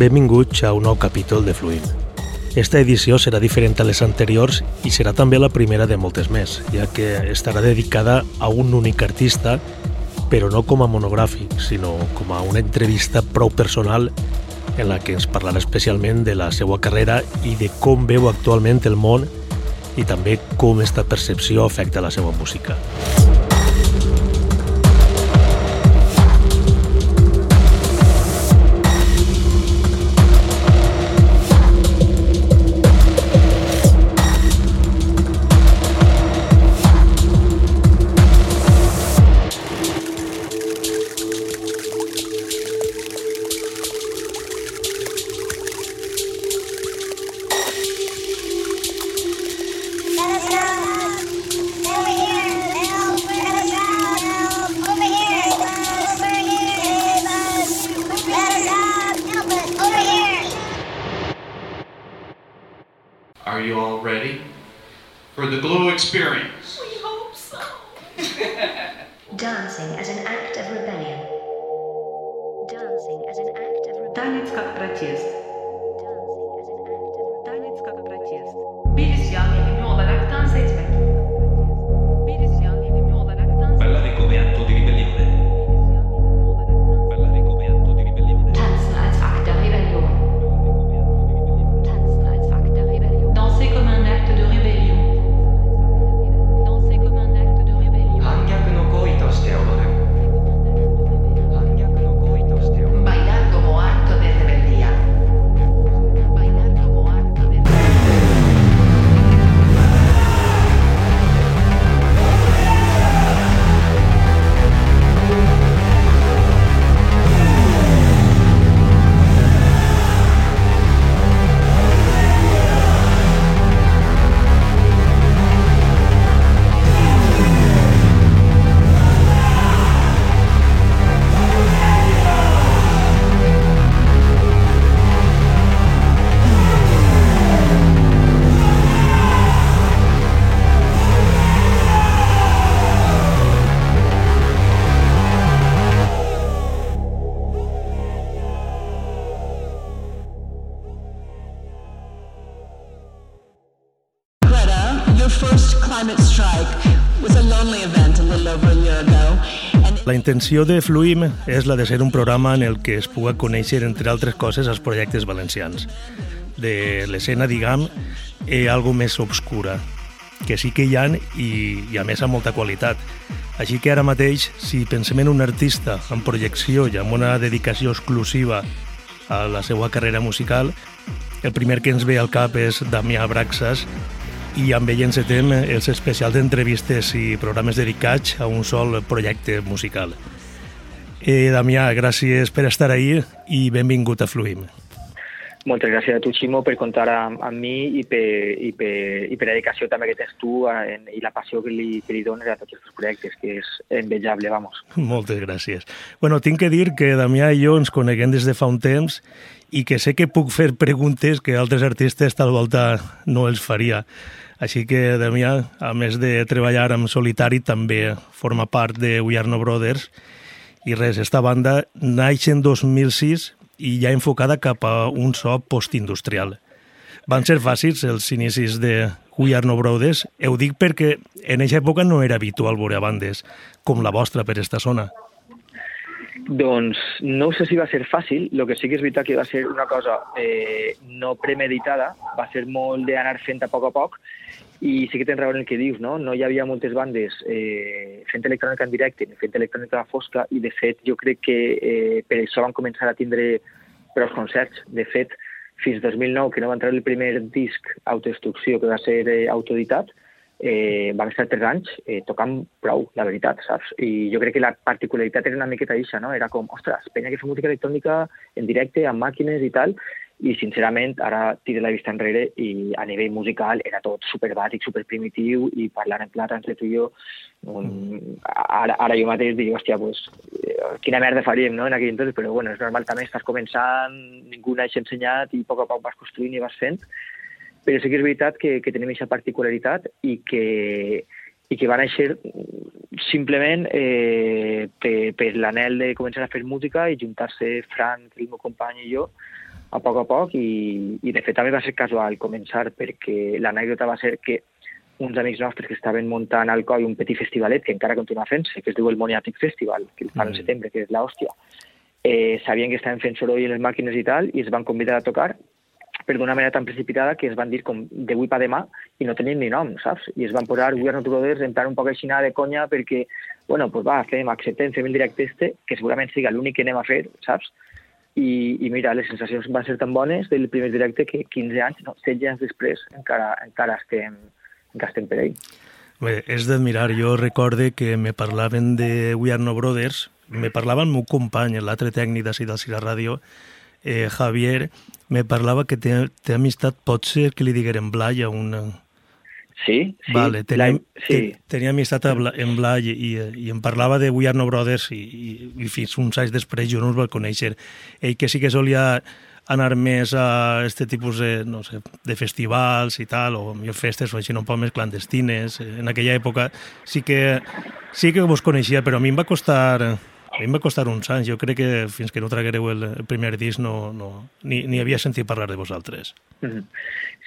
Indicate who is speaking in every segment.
Speaker 1: benvinguts a un nou capítol de Fluim. Esta edició serà diferent a les anteriors i serà també la primera de moltes més, ja que estarà dedicada a un únic artista, però no com a monogràfic, sinó com a una entrevista prou personal en la que ens parlarà especialment de la seva carrera i de com veu actualment el món i també com esta percepció afecta la seva música. La intenció de Fluim és la de ser un programa en el que es puga conèixer, entre altres coses, els projectes valencians. De l'escena, diguem, eh, algo més obscura, que sí que hi han i, i a més amb molta qualitat. Així que ara mateix, si pensem en un artista amb projecció i amb una dedicació exclusiva a la seva carrera musical, el primer que ens ve al cap és Damià Braxas, i amb ell encetem els especials d'entrevistes i programes dedicats a un sol projecte musical. Eh, Damià, gràcies per estar ahí i benvingut a Fluim.
Speaker 2: Moltes gràcies a tu, Ximo, per comptar amb, amb mi i per, i, per, i per la dedicació també que tens tu en, i la passió que li, que li dones a tots els projectes, que és envejable, vamos.
Speaker 1: Moltes gràcies. Bueno, tinc que dir que Damià i jo ens coneguem des de fa un temps i que sé que puc fer preguntes que altres artistes tal volta no els faria. Així que Damià, a més de treballar en solitari, també forma part de We Are No Brothers. I res, esta banda naix en 2006 i ja enfocada cap a un so postindustrial. Van ser fàcils els inicis de We Are No Brothers. Ho dic perquè en aquesta època no era habitual veure bandes com la vostra per esta zona.
Speaker 2: Doncs no sé si va ser fàcil, el que sí que és veritat que va ser una cosa eh, no premeditada, va ser molt d'anar fent a poc a poc, i sí que tens raó en el que dius, no? No hi havia moltes bandes eh, fent electrònica en directe, fent electrònica fosca, i de fet jo crec que eh, per això van començar a tindre prou concerts. De fet, fins 2009, que no va entrar el primer disc autodestrucció, que va ser eh, autoeditat, eh, van estar tres anys eh, tocant prou, la veritat, saps? I jo crec que la particularitat era una miqueta això, no? Era com, ostres, penya que fa música electrònica en directe, amb màquines i tal, i sincerament ara tiro la vista enrere i a nivell musical era tot super bàsic, super primitiu i parlant en plata entre tu i jo um, ara, ara jo mateix dic, hòstia, pues, eh, quina merda faríem no, en aquell entonces, però bueno, és normal també, estàs començant, ningú n'ha ensenyat i a poc a poc vas construint i vas fent. Però sí que és veritat que, que tenim aquesta particularitat i que, i que va néixer simplement eh, per, per l'anel de començar a fer música i juntar-se Frank, el meu company i jo a poc a poc i, i de fet també va ser casual començar perquè l'anècdota va ser que uns amics nostres que estaven muntant al COI un petit festivalet que encara continua fent-se, que es diu el Moniatic Festival, que el fan mm. setembre, que és l'hòstia. Eh, sabien que estaven fent soroll en les màquines i tal, i es van convidar a tocar, però d'una manera tan precipitada que es van dir com d'avui pa demà i no tenien ni nom, saps? I es van posar We Are Not Brothers en plan un poc així de conya perquè, bueno, pues va, fem, acceptem, fem el directe este, que segurament siga l'únic que anem a fer, saps? I, i mira, les sensacions van ser tan bones del primer directe que 15 anys, no, 16 anys després encara, encara estem, encara estem per ell.
Speaker 1: Bé, és d'admirar. Jo recorde que me parlaven de We Are No Brothers, me parlava el meu company, l'altre tècnic d'ací del Cira Ràdio, eh, Javier, me parlava que té, té amistat, pot ser que li digueren Blai a una...
Speaker 2: Sí, sí.
Speaker 1: Vale, tenia, sí. tenia amistat en Blai i, i em parlava de We Are No Brothers i, i, i fins uns anys després jo no els vaig conèixer. Ell que sí que solia anar més a este tipus de, no sé, de festivals i tal, o millor festes o així un poc més clandestines. En aquella època sí que, sí que vos coneixia, però a mi em va costar a mi em va costar uns anys. Jo crec que fins que no traguereu el, primer disc no, no, ni, ni havia sentit parlar de vosaltres.
Speaker 2: -hmm.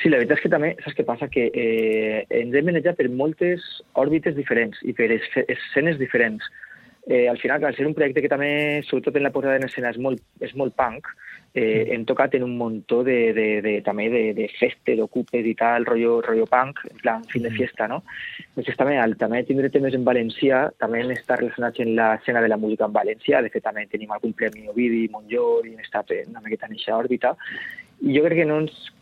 Speaker 2: Sí, la veritat és que també, saps què passa? Que eh, ens hem manejat per moltes òrbites diferents i per escenes diferents. Eh, al final, al ser un projecte que també, sobretot en la posada en escena, és molt, és molt punk, eh, hem tocat en un muntó de, de, de, també de, de festes, d'ocupes i tal, rotllo, rotllo punk, en plan fin de fiesta, no? Doncs també, al també tindre temes en valencià, també hem estat relacionats en l'escena de la música en valencià, de fet també tenim algun premi Ovidi, Montllor, i estat una miqueta en aquesta òrbita, i jo crec que no ens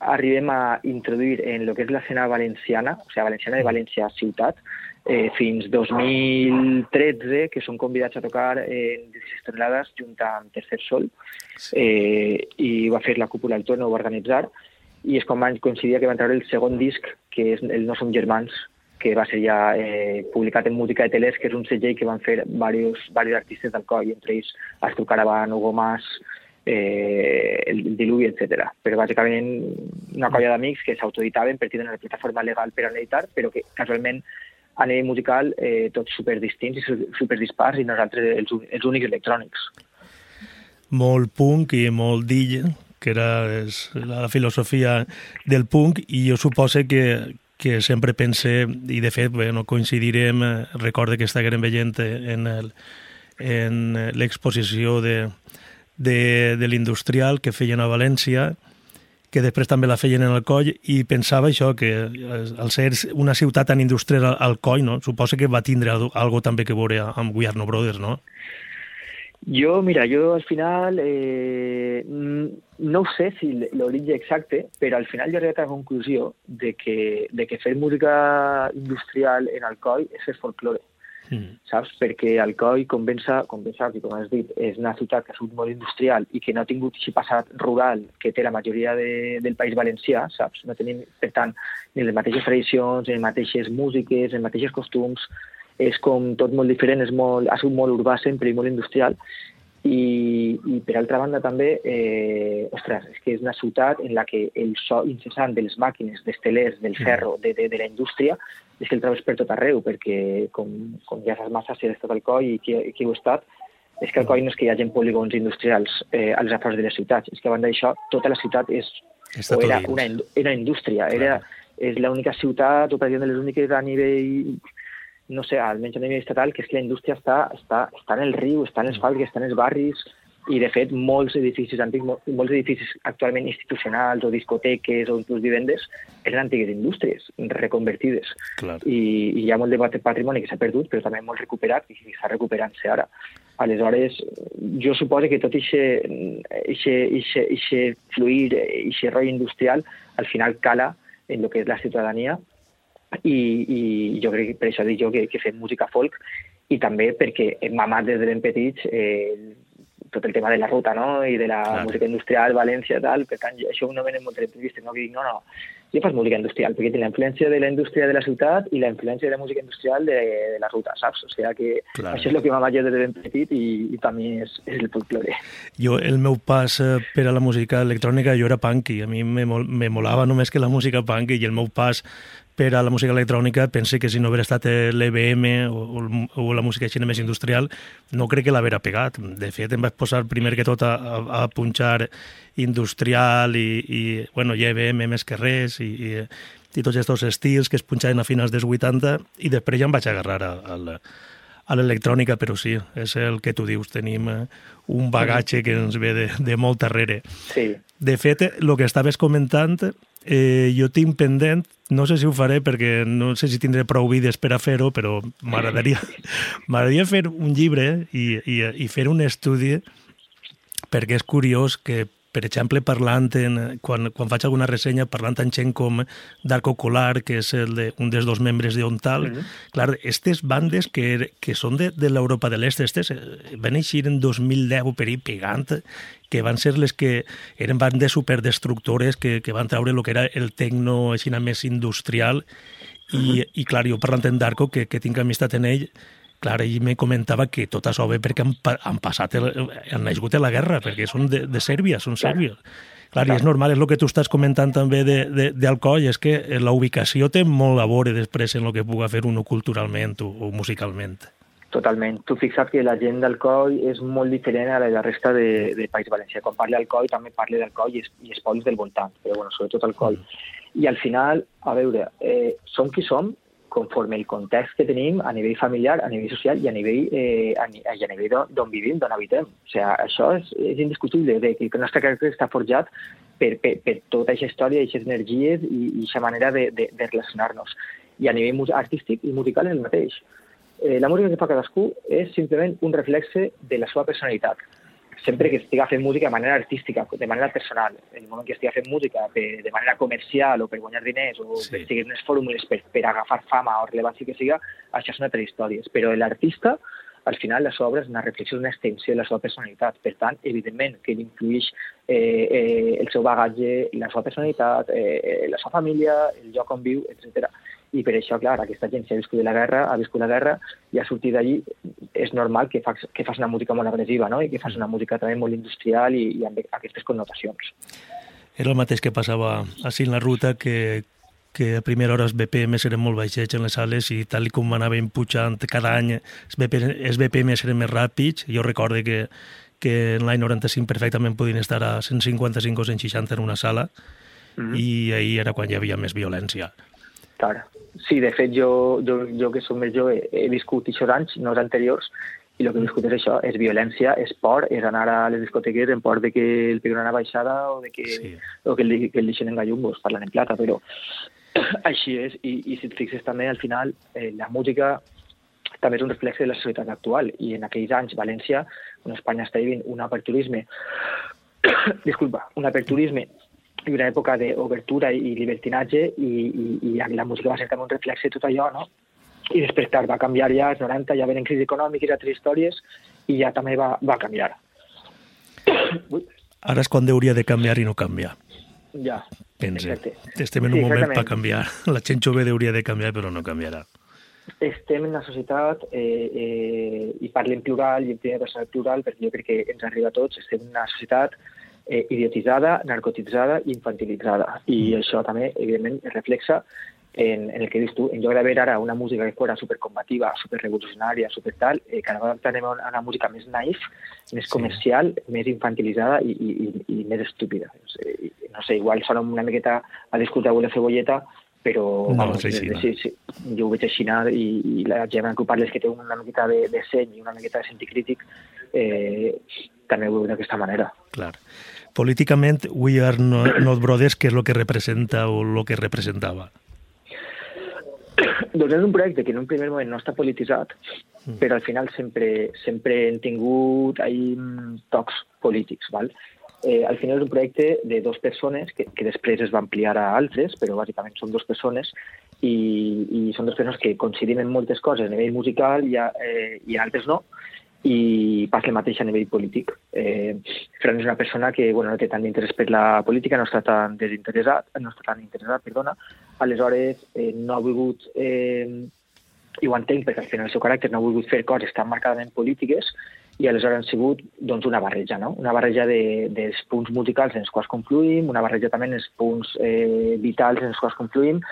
Speaker 2: arribem a introduir en el que és l'escena valenciana, o sigui, valenciana de València ciutat, eh, fins 2013, que són convidats a tocar en 16 tonelades junt amb Tercer Sol, eh, i va fer la cúpula del torn, ho va organitzar, i és quan van coincidir que van treure el segon disc, que és el No som germans, que va ser ja eh, publicat en Música de Telers, que és un segell que van fer diversos, diversos artistes del coll, entre ells Astro Caravan, Hugo Mas, eh, el Diluvi, etc. Però bàsicament una colla d'amics que s'autoeditaven per tenir una plataforma legal per a editar, però que casualment a nivell musical eh, tots super distints i super dispars i nosaltres els, els únics electrònics.
Speaker 1: Molt punk i molt d'illa, que era és, la filosofia del punk, i jo suposo que, que sempre pense, i de fet bueno, coincidirem, eh, recorde que estàvem veient en el, en l'exposició de, de, de l'industrial que feien a València, que després també la feien en el coll, i pensava això, que al ser una ciutat tan industrial al coll, no? suposa que va tindre algo també que veure amb We Are No Brothers, no?
Speaker 2: Jo, mira, jo al final eh, no sé si l'origen exacte, però al final jo arribat a la conclusió de que, de que fer música industrial en Alcoi és fer folklore mm. Saps? Perquè Alcoi, ben, saps i com has dit, és una ciutat que ha sigut molt industrial i que no ha tingut aquest passat rural que té la majoria de, del País Valencià, saps? No tenim, per tant, ni les mateixes tradicions, ni les mateixes músiques, ni els mateixos costums, és com tot molt diferent, és molt, ha sigut molt urbà sempre i molt industrial, i, i per altra banda també, eh, ostres, és que és una ciutat en la que el so incessant de les màquines, dels telers, del ferro, de, de, de la indústria, és que el trobes per tot arreu, perquè com, com ja saps massa si has estat al COI i qui, qui ho ha estat, és que al COI no és que hi hagi polígons industrials eh, als afores de les ciutats, és que a banda d'això tota la ciutat és, o era una, era indústria, era, és l'única ciutat, o pràcticament de les úniques a nivell no sé, almenys a nivell estatal, que és que la indústria està, està, està en el riu, està en les fàbriques, està en els barris, i de fet molts edificis antics, molts edificis actualment institucionals o discoteques o inclús vivendes eren antigues indústries reconvertides. Clar. I, i hi ha molt de patrimoni que s'ha perdut però també molt recuperat i està recuperant-se ara. Aleshores jo suposo que tot aquest fluir, aquest rol industrial al final cala en el que és la ciutadania. I, i jo crec que per això dic jo que, que fem música folk i també perquè hem mamat des de ben petits eh, tot el tema de la ruta, no?, i de la claro. música industrial, València, tal, per tant, això no venen moltes entrevistes, no?, que dic, no, no, jo fas música industrial, perquè té la influència de la indústria de la ciutat i la influència de la música industrial de, de la ruta, saps? O sigui que claro. això és el que m'ha des de ben petit i, i també és, és el folclore.
Speaker 1: Jo, el meu pas eh, per a la música electrònica, jo era punky, a mi me, me molava només que la música punky i el meu pas per a la música electrònica, pense que si no hagués estat l'EBM o, o, o la música així més industrial, no crec que l'haguera pegat. De fet, em vaig posar primer que tot a, a, a punxar industrial i, i bueno, ja IBM més que res i, i, i tots aquests estils que es punxaven a finals dels 80 i després ja em vaig agarrar a, a, a l'electrònica, però sí, és el que tu dius, tenim eh, un bagatge que ens ve de, de molt darrere.
Speaker 2: Sí.
Speaker 1: De fet, el que estaves comentant, eh, jo tinc pendent, no sé si ho faré perquè no sé si tindré prou vides per a fer-ho, però m'agradaria fer un llibre i, i, i fer un estudi perquè és curiós que per exemple, parlant en, quan, quan faig alguna ressenya, parlant amb gent com Darko Kolar, que és el de, un dels dos membres d'Ontal, mm -hmm. clar, aquestes bandes que, que són de, de l'Europa de l'Est, aquestes eh, van eixir en 2010 per ahir pegant, que van ser les que eren bandes superdestructores, que, que van treure el que era el tecno així més industrial, i, mm -hmm. i clar, jo parlant amb Darko, que, que tinc amistat en ell, Clar, ell me comentava que tot això ve perquè han, han passat, el, han nascut a la guerra, perquè són de, de Sèrbia, són Sèrbia. Clar, Clar, i és normal, és el que tu estàs comentant també d'Alcoi, és que la ubicació té molt a veure després en el que puga fer uno culturalment o, o musicalment.
Speaker 2: Totalment. Tu fixa't que la gent d'Alcoi és molt diferent a la de la resta de, de País Valencià. Quan parla d'Alcoi també parla d'Alcoi i, i pobles del voltant, però bueno, sobretot Alcoi. Mm. I al final, a veure, eh, som qui som conforme el context que tenim a nivell familiar, a nivell social i a nivell, eh, a, a nivell d'on vivim, d'on habitem. O sigui, això és, és indiscutible, de que el nostre caràcter està forjat per, per, per tota aquesta història, aquestes energies i aquesta manera de, de, de relacionar-nos. I a nivell artístic i musical és el mateix. Eh, la música que fa cadascú és simplement un reflexe de la seva personalitat sempre que estiga fent música de manera artística, de manera personal. En el moment que estiga fent música per, de manera comercial o per guanyar diners o sí. per seguir unes fórmules per, per agafar fama o rellevància que siga, això és una altra història. Però l'artista, al final, la seva obra és una reflexió, una extensió de la seva personalitat. Per tant, evidentment, que influeix eh, eh, el seu bagatge, la seva personalitat, eh, eh, la seva família, el lloc on viu, etc. I per això, clar, aquesta gent, ha viscut la guerra, ha viscut la guerra i ha sortit d'allí, és normal que fas, que fas una música molt agressiva, no? I que fas una música també molt industrial i, i amb aquestes connotacions.
Speaker 1: Era el mateix que passava així en la ruta, que, que a primera hora els BPM eren molt baixets en les sales i tal com anaven pujant cada any els BPM, els BPM eren més ràpids. Jo recordo que, que en l'any 95 perfectament podien estar a 155 o 160 en una sala mm -hmm. i ahir era quan hi havia més violència.
Speaker 2: Clar. Sí, de fet, jo, jo, jo que soc més jove he viscut aquests anys, no els anteriors, i el que he viscut és això, és violència, és por, és anar a les discoteques en por de que el peguen una baixada o, de que, sí. o que, el, que el deixen en gallumbos, parlant en plata, però així és, i, i si et fixes també, al final, eh, la música també és un reflex de la societat actual, i en aquells anys València, on Espanya està vivint un aperturisme, disculpa, un aperturisme i una època d'obertura i libertinatge i, i, i la música va ser també un reflex de tot allò, no? I després tard va canviar ja, als 90 ja venen crisis econòmiques i altres històries i ja també va, va canviar.
Speaker 1: Ara és quan hauria de canviar i no canviar.
Speaker 2: Ja,
Speaker 1: Pense. Exacte. Estem en un sí, moment per canviar. La gent jove hauria de canviar, però no canviarà.
Speaker 2: Estem en una societat, eh, eh, i parlo en plural i en primera persona plural, perquè jo crec que ens arriba a tots, estem en una societat eh, idiotitzada, narcotitzada i infantilitzada. I mm. això també, evidentment, es reflexa en, en el que dius tu. En lloc d'haver ara una música que fora supercombativa, superrevolucionària, super tal, eh, cada vegada anem a una música més naïf, més comercial, sí. més infantilitzada i, i, i, i més estúpida. No sé, no sé, igual sona una miqueta a discutir la cebolleta, però
Speaker 1: no, vamos, sí, sí,
Speaker 2: sí, sí, jo ho veig així i, i la gent que parles que té una miqueta de, de seny i una miqueta de sentit crític eh, també ho veu d'aquesta manera.
Speaker 1: Clar. Políticament, We Are Not Brothers, què és el que representa o el que representava?
Speaker 2: Doncs és un projecte que en un primer moment no està polititzat, mm. però al final sempre, sempre hem tingut ahí tocs polítics. Val? Eh, al final és un projecte de dues persones que, que després es va ampliar a altres, però bàsicament són dues persones i, i són dues persones que coincidim en moltes coses a nivell musical i, a, eh, i en altres no, i passa el mateix a nivell polític. Eh, Fran és una persona que bueno, no té tant d'interès per la política, no està tan desinteressat, no està tan interessat, perdona, aleshores eh, no ha volgut, eh, i ho entenc perquè al final el seu caràcter no ha volgut fer coses tan marcadament polítiques, i aleshores han sigut doncs, una barreja, no? una barreja de, dels punts musicals en els quals confluïm, una barreja també en els punts eh, vitals en els quals confluïm,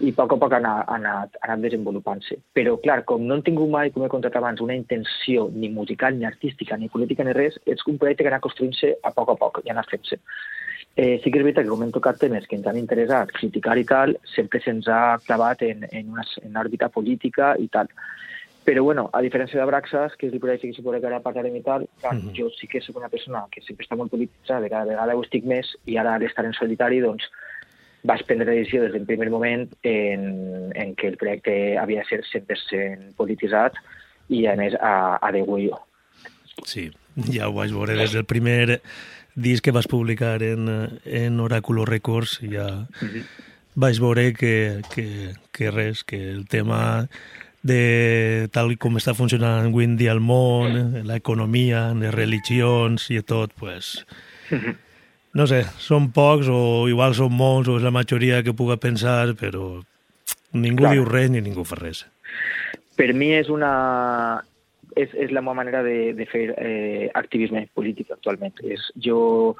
Speaker 2: i a poc a poc ha anat, ha anat, ha anat desenvolupant-se. Però, clar, com no han tingut mai, com he contat abans, una intenció ni musical, ni artística, ni política, ni res, és un projecte que ha anat construint-se a poc a poc i ha anat fent-se. Eh, sí que és veritat que com hem tocat temes que ens han interessat, criticar i tal, sempre se'ns ha clavat en, en una en òrbita política i tal. Però, bueno, a diferència de Braxas, que és el projecte que suposa que ara parlarem i tal, clar, mm -hmm. jo sí que soc una persona que sempre està molt polititzada, cada vegada ho estic més, i ara d'estar en solitari, doncs, vas prendre la decisió des del primer moment en, en que el projecte havia de ser 100% polititzat i, a més, a, a de jo.
Speaker 1: Sí, ja ho vaig veure des del primer disc que vas publicar en, en Oráculo Records, ja mm -hmm. vaig veure que, que, que res, que el tema de tal com està funcionant avui en dia el món, l'economia, les religions i tot, pues, no sé, són pocs o igual són molts o és la majoria que puga pensar, però ningú Clar. diu res ni ningú fa res.
Speaker 2: Per mi és una... És, és la meva manera de, de fer eh, activisme polític actualment. És, jo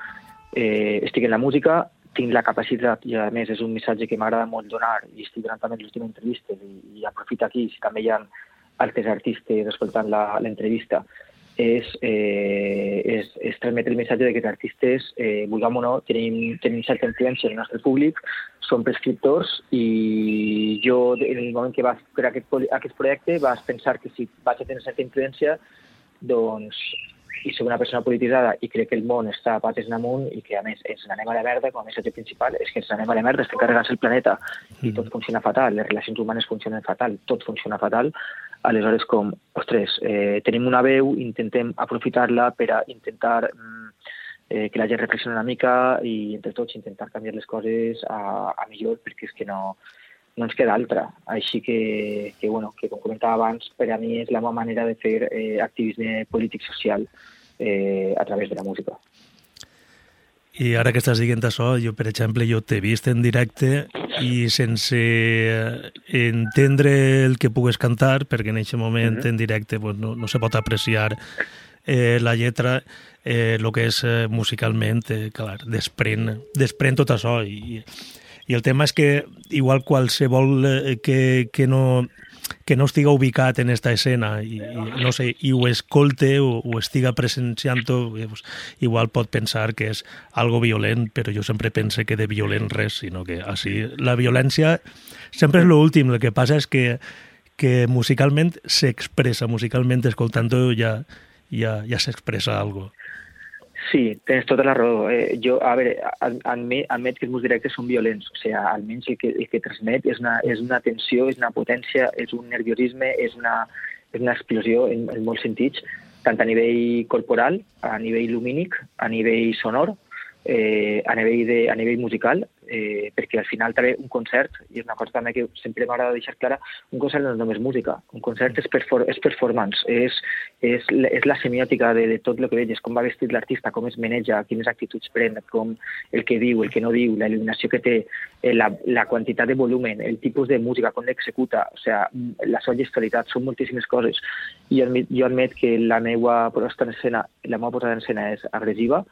Speaker 2: eh, estic en la música, tinc la capacitat, i a més és un missatge que m'agrada molt donar, i estic donant també les últimes entrevistes, i, i aprofito aquí, si també hi ha altres artistes escoltant l'entrevista, és, eh, és, és transmetre el missatge de que els artistes, eh, vulguem o no, tenim, tenim certa influència en el nostre públic, són prescriptors i jo, en el moment que vas fer aquest, aquest projecte, vas pensar que si vaig a tenir certa influència, doncs i soc una persona polititzada i crec que el món està a pates amunt i que a més ens n'anem a la merda, com a missatge principal és que ens n'anem a la merda, estem carregant el planeta i tot funciona fatal, les relacions humanes funcionen fatal, tot funciona fatal, aleshores com, ostres, eh, tenim una veu, intentem aprofitar-la per a intentar mm, eh, que la gent reflexioni una mica i entre tots intentar canviar les coses a, a millor perquè és que no, no ens queda altra. Així que, que, bueno, que com comentava abans, per a mi és la meva manera de fer eh, activisme polític-social eh, a través de la música.
Speaker 1: I ara que estàs dient això, jo, per exemple, jo t'he vist en directe i sense entendre el que pugues cantar, perquè en aquest moment uh -huh. en directe pues, no, no se pot apreciar eh, la lletra, eh, el que és eh, musicalment, eh, clar, desprèn, desprèn tot això i, i el tema és que igual qualsevol eh, que, que no que no estiga ubicat en esta escena i, i no sé, i ho escolte o, o estiga presenciant-ho, eh, pues, igual pot pensar que és algo violent, però jo sempre pense que de violent res, sinó que així la violència sempre és l'últim, el que passa és que, que musicalment s'expressa, musicalment escoltant-ho ja, ja, ja s'expressa algo.
Speaker 2: Sí, tens tota la raó. Eh, jo, a veure, admet, admet que els meus directes són violents, o sigui, almenys el que, el que transmet és una, és una tensió, és una potència, és un nerviosisme, és una, és una explosió en, en molts sentits, tant a nivell corporal, a nivell lumínic, a nivell sonor, eh, a, nivell de, a nivell musical, eh, perquè al final també un concert, i és una cosa també que sempre m'agrada deixar clara, un concert no és només música, un concert és, perfor és performance, és, és, és la semiòtica de, de tot el que veies, com va vestit l'artista, com es maneja, quines actituds pren, com el que diu, el que no diu, la il·luminació que té, eh, la, la quantitat de volumen, el tipus de música, com l'executa, o sigui, la seva gestualitat, són moltíssimes coses. I jo jo admet que la meva posada en escena, la meva posada en escena és agressiva,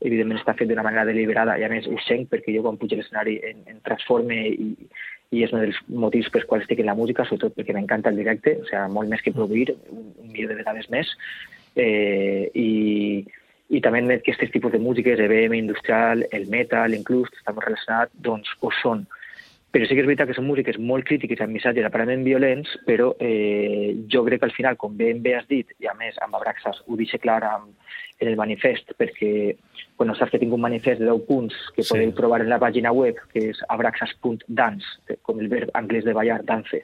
Speaker 2: evidentment està fet d'una manera deliberada i a més ho sent perquè jo quan pujo a l'escenari em, em transforme i, i és un dels motius pels quals estic en la música, sobretot perquè m'encanta el directe, o sigui, molt més que produir, un, un milió de vegades més. Eh, i, i també admet que aquests tipus de músiques, EBM, industrial, el metal, inclús, que està molt relacionat, doncs ho són. Però sí que és veritat que són músiques molt crítiques amb missatges aparentment violents, però eh, jo crec que al final, com ben bé has dit, i a més amb Abraxas ho deixa clar amb, en el manifest, perquè bueno, saps que tinc un manifest de 10 punts que sí. podeu trobar en la pàgina web, que és abraxas.dance, com el verb anglès de ballar, dance.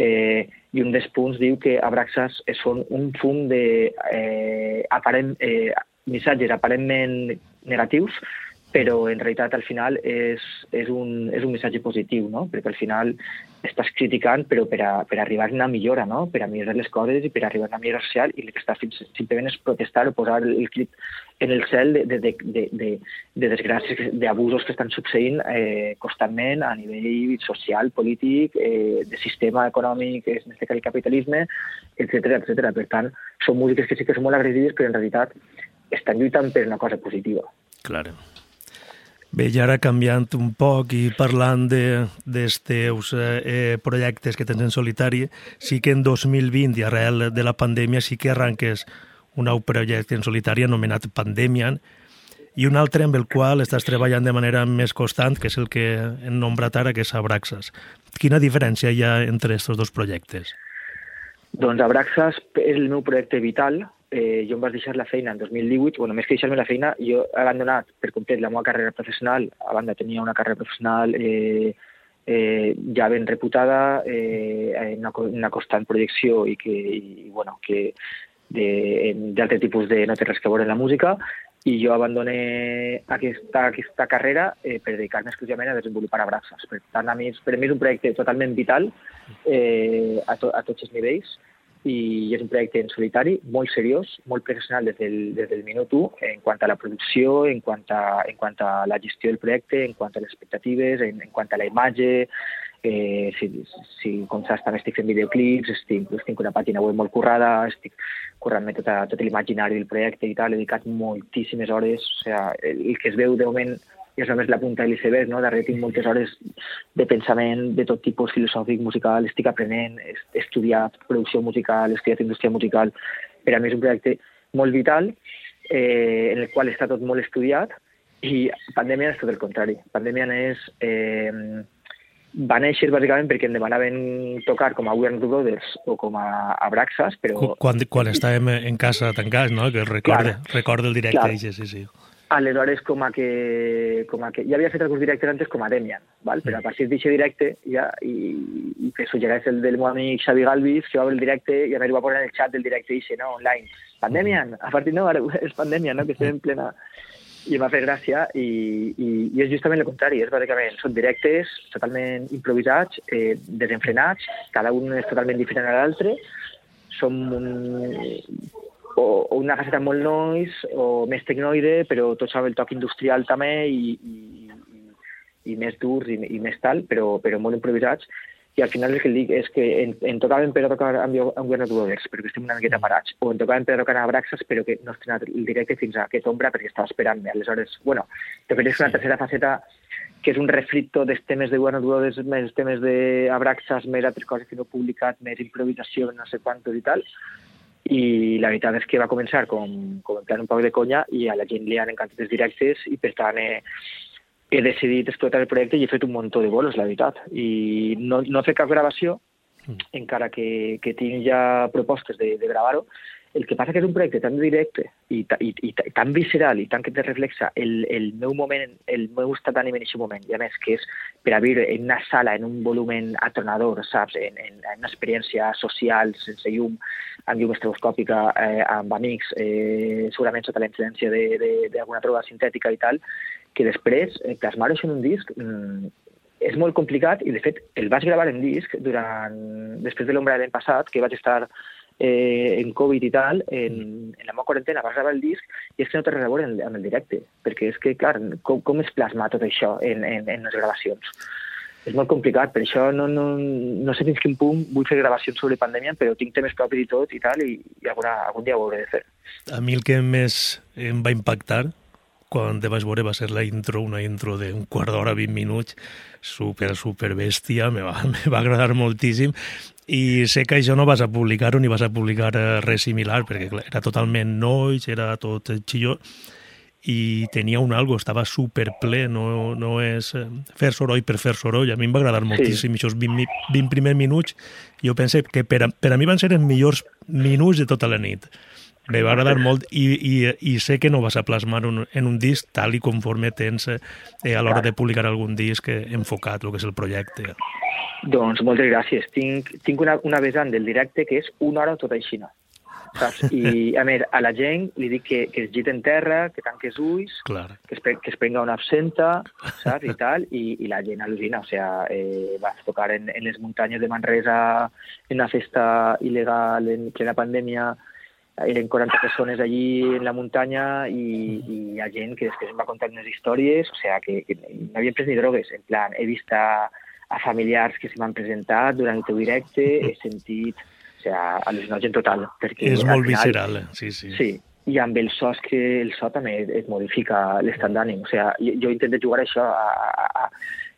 Speaker 2: Eh, I un dels punts diu que Abraxas són un fum de eh, aparent, eh, missatges aparentment negatius però en realitat al final és, és, un, és un missatge positiu, no? perquè al final estàs criticant però per, a, per arribar a una millora, no? per a millorar les coses i per arribar a una millora social i el que estàs simplement és protestar o posar el crit en el cel de, de, de, de, de, de desgràcies, d'abusos que estan succeint eh, constantment a nivell social, polític, eh, de sistema econòmic, en aquest cas el capitalisme, etc etc. Per tant, són músiques que sí que són molt agressives però en realitat estan lluitant per una cosa positiva.
Speaker 1: Claro. Bé, i ara canviant un poc i parlant dels teus eh, eh, projectes que tens en solitari, sí que en 2020 i arrel de la pandèmia sí que arranques un nou projecte en solitari anomenat Pandemian i un altre amb el qual estàs treballant de manera més constant, que és el que hem nombrat ara, que és Abraxas. Quina diferència hi ha entre aquests dos projectes?
Speaker 2: Doncs Abraxas és el meu projecte vital, eh, jo em vaig deixar la feina en 2018, bueno, més que deixar-me la feina, jo he abandonat per complet la meva carrera professional, a banda tenia una carrera professional eh, eh, ja ben reputada, eh, una, una constant projecció i que, i, bueno, que d'altre tipus de no té res que veure la música, i jo abandoné aquesta, aquesta carrera eh, per dedicar-me exclusivament a desenvolupar abraços. Per tant, a mi, per mi és un projecte totalment vital eh, a, to, a tots els nivells, i és un projecte en solitari, molt seriós, molt professional des del, des del minut 1 en quant a la producció, en quant a, en quant a la gestió del projecte, en quant a les expectatives, en, en quant a la imatge, eh, si, si com saps també estic fent videoclips, estic, estic una pàgina web molt currada, estic currant-me tot, tot l'imaginari del projecte i tal, he dedicat moltíssimes hores, o sigui, el, el que es veu de moment és només la punta de l'iceberg, no? darrere tinc moltes hores de pensament de tot tipus filosòfic, musical, estic aprenent, he estudiat producció musical, he estudiat indústria musical, per a mi és un projecte molt vital, eh, en el qual està tot molt estudiat, i Pandèmia és tot el contrari. Pandèmia és... Eh, va néixer bàsicament perquè em demanaven tocar com a Warner Brothers o com a, a Braxas, però...
Speaker 1: Quan, quan estàvem en casa tancats, no? Que recorde, clar, recorda el directe, clar. sí, sí.
Speaker 2: Aleshores, com a que, com a que ja havia fet alguns directes antes com a Demian, val? però a partir d'aquest directe ja, i, i que suggereix el del meu amic Xavi Galvis, que va veure el directe i a més ho va posar en el xat del directe i no, online. Pandemian, a partir no, ara és pandèmia, no? que estem en plena... I em va fer gràcia i, i, i és justament el contrari, és bàsicament, són directes totalment improvisats, eh, desenfrenats, cada un és totalment diferent a l'altre, som un, o, o una faceta molt noise o més tecnoide, però tots amb el toc industrial també i, i, i, més durs i, i més tal, però, però molt improvisats. I al final el que dic és que en, en tocaven per a tocar amb, amb Werner Dudodex, perquè estem una miqueta parats, o en tocaven per a tocar a Braxas, però que no estrenat el directe fins a aquest ombra perquè estava esperant-me. Aleshores, bueno, de fet és una tercera faceta que és un refrito dels temes de Werner Dudodex, més temes d'Abraxas, més altres coses que no he publicat, més improvisació, no sé quantos i tal, i la veritat és que va començar com, com en plan un poc de conya i a la gent li han encantat els directes i per tant he, he decidit explotar el projecte i he fet un muntó de bolos, la veritat. I no, no he fet cap gravació, mm. encara que, que tinc ja propostes de, de gravar-ho, el que passa que és un projecte tan directe i, i, i tan visceral i tan que te reflexa el, el meu moment, el meu estat d'ànim en aquest moment, i a més que és per a viure en una sala, en un volumen atronador, saps, en, en, en una experiència social, sense llum, amb llum estroboscòpica, eh, amb amics, eh, segurament sota la influència d'alguna droga sintètica i tal, que després eh, plasmar-ho en un disc mm, és molt complicat i de fet el vaig gravar en disc durant, després de l'ombra de l'any passat, que vaig estar eh, en Covid i tal, en, en la meva quarantena vas gravar el disc i és que no té res a veure amb el directe, perquè és que, clar, com, com es plasma tot això en, en, en les gravacions? És molt complicat, per això no, no, no sé fins quin punt vull fer gravacions sobre pandèmia, però tinc temes propis i tot i tal, i, i alguna, algun dia ho hauré de fer.
Speaker 1: A mi el que més em va impactar quan te vaig veure va ser la intro, una intro d'un quart d'hora, 20 minuts, super, super bèstia, me va, me va agradar moltíssim i sé que això no vas a publicar-ho ni vas a publicar eh, res similar perquè clar, era totalment nois, era tot xilló i tenia un algo, estava super ple, no, no és eh, fer soroll per fer soroll. A mi em va agradar moltíssim sí. aquests 20, 20 primers minuts. Jo pense que per a, per a mi van ser els millors minuts de tota la nit. Me va agradar molt i, i, i sé que no vas a plasmar un, en un disc tal i conforme tens eh, a l'hora de publicar algun disc eh, enfocat, el que és el projecte.
Speaker 2: Doncs moltes gràcies. Tinc, tinc una, una vessant del directe que és una hora tota aixina. Saps? I, a més, a la gent li dic que, que es giti en terra, que tanqui els ulls,
Speaker 1: Clar.
Speaker 2: que, es, que es prenga una absenta, saps? I tal, i, i la gent al·lucina. O sigui, eh, vas tocar en, en les muntanyes de Manresa en una festa il·legal en plena pandèmia, eren 40 persones allí en la muntanya i, i hi ha gent que després em va contar unes històries, o sigui, que, que no havien pres ni drogues, en plan, he vist a, a familiars que se m'han presentat durant el teu directe, he sentit, o sigui, al·lucinogen total.
Speaker 1: Perquè és molt final, visceral, eh? sí, sí.
Speaker 2: Sí, i amb el so és que el so també et modifica l'estat d'ànim. O sigui, jo, jo intento jugar això a, a, a,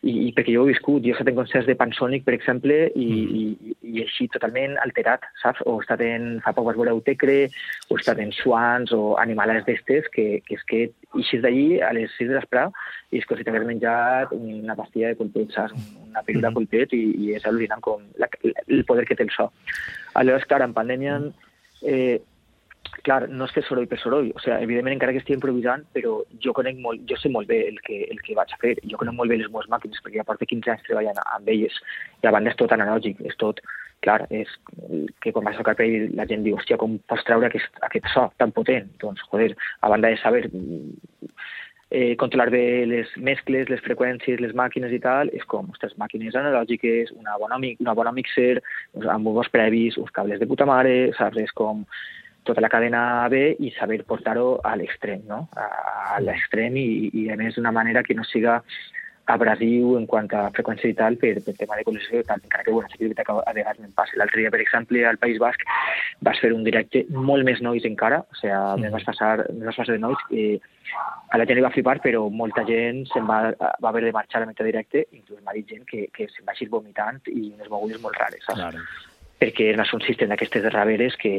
Speaker 2: i, i perquè jo ho he viscut, jo he estat en concerts de Pansonic, per exemple, i, mm. i, i així totalment alterat, saps? O he estat en, fa poc vas veure Utecre, o he estat en Swans, o animales d'estes, que, que és que eixis d'allí a les 6 de l'esprà i és com si t'hagués menjat una pastilla de colpet, saps? Una pel·lícula de colpet i, i és al·lucinant com la, el poder que té el so. Aleshores, clar, en pandèmia eh, clar, no és que soroll per soroll, o sigui, evidentment encara que estic improvisant, però jo conec molt, jo sé molt bé el que, el que vaig a fer, jo conec molt bé les meves màquines, perquè ja porto 15 anys treballant amb elles, i a banda és tot analògic, és tot, clar, és que quan vas al carpell la gent diu, hòstia, com pots treure aquest, aquest so tan potent? Doncs, joder, a banda de saber eh, controlar bé les mescles, les freqüències, les màquines i tal, és com, ostres, màquines analògiques, una bona, una bona mixer, amb uns previs, uns cables de puta mare, saps? És com tota la cadena B i saber portar-ho a l'extrem, no? a l'extrem i, i a més d'una manera que no siga abrasiu en quant a freqüència i tal per, per tema de col·lisió i tal, encara que bueno, sí que a vegades me'n passa. L'altre dia, per exemple, al País Basc vas fer un directe molt més nois encara, o sigui, sí. vas passar, me vas passar de nois i a la gent li va flipar, però molta gent se'n va, va haver de marxar a mitjà directe, inclús m'ha dit gent que, que se'n va així vomitant i unes mogudes molt rares, saps? Claro perquè no són sistema d'aquestes darreres que,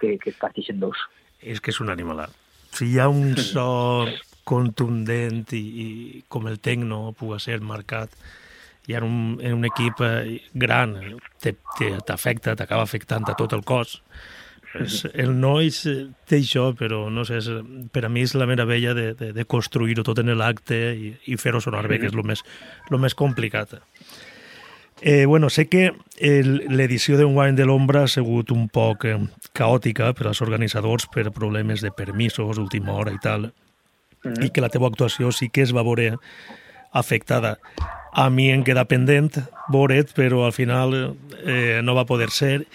Speaker 2: que, que parteixen dos.
Speaker 1: És que és un animalat. Si hi ha un so contundent i, i com el tecno pugui ser marcat, i en un, en un equip eh, gran t'afecta, t'acaba afectant a tot el cos. És, el nois té això, però no sé, és, per a mi és la meravella de, de, de construir-ho tot en l'acte i, i fer-ho sonar bé, que és el més, lo més complicat. Eh, bueno, sé que l'edició d'enguany de l'Ombra ha sigut un poc eh, caòtica per als organitzadors per problemes de permisos, última hora i tal, mm -hmm. i que la teva actuació sí que es va veure afectada. A mi em queda pendent veure't, però al final eh, no va poder ser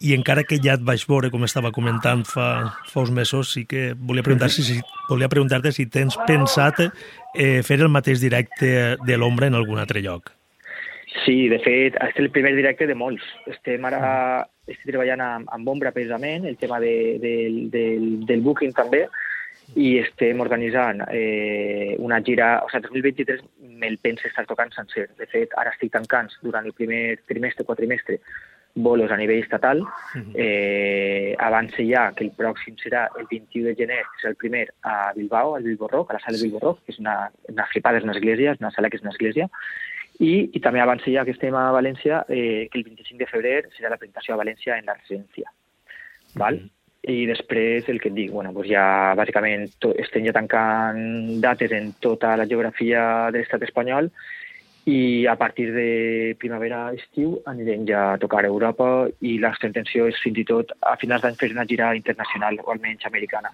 Speaker 1: i encara que ja et vaig veure, com estava comentant fa, fa uns mesos, sí que volia preguntar si, si, volia preguntar-te si tens pensat eh, fer el mateix directe de l'ombra en algun altre lloc.
Speaker 2: Sí, de fet, és el primer directe de molts. Estem ara estic treballant amb, amb Ombra, precisament, el tema de, de, del, del booking també, i estem organitzant eh, una gira... O sigui, 2023 me'l penso estar tocant sencer. De fet, ara estic tancant durant el primer trimestre, quadrimestre, bolos a nivell estatal. Eh, abans ja que el pròxim serà el 21 de gener, que és el primer, a Bilbao, al Bilbo Rock, a la sala de Bilbo Rock, que és una, una flipada, és una església, és una sala que és una església, i, i també abans ja que estem a València, eh, que el 25 de febrer serà la presentació a València en la residència. Val? Mm -hmm. I després el que et dic, bueno, pues ja bàsicament to, estem ja tancant dates en tota la geografia de l'estat espanyol i a partir de primavera-estiu anirem ja a tocar a Europa i la nostra intenció és fins i tot a finals d'any fer una gira internacional o almenys americana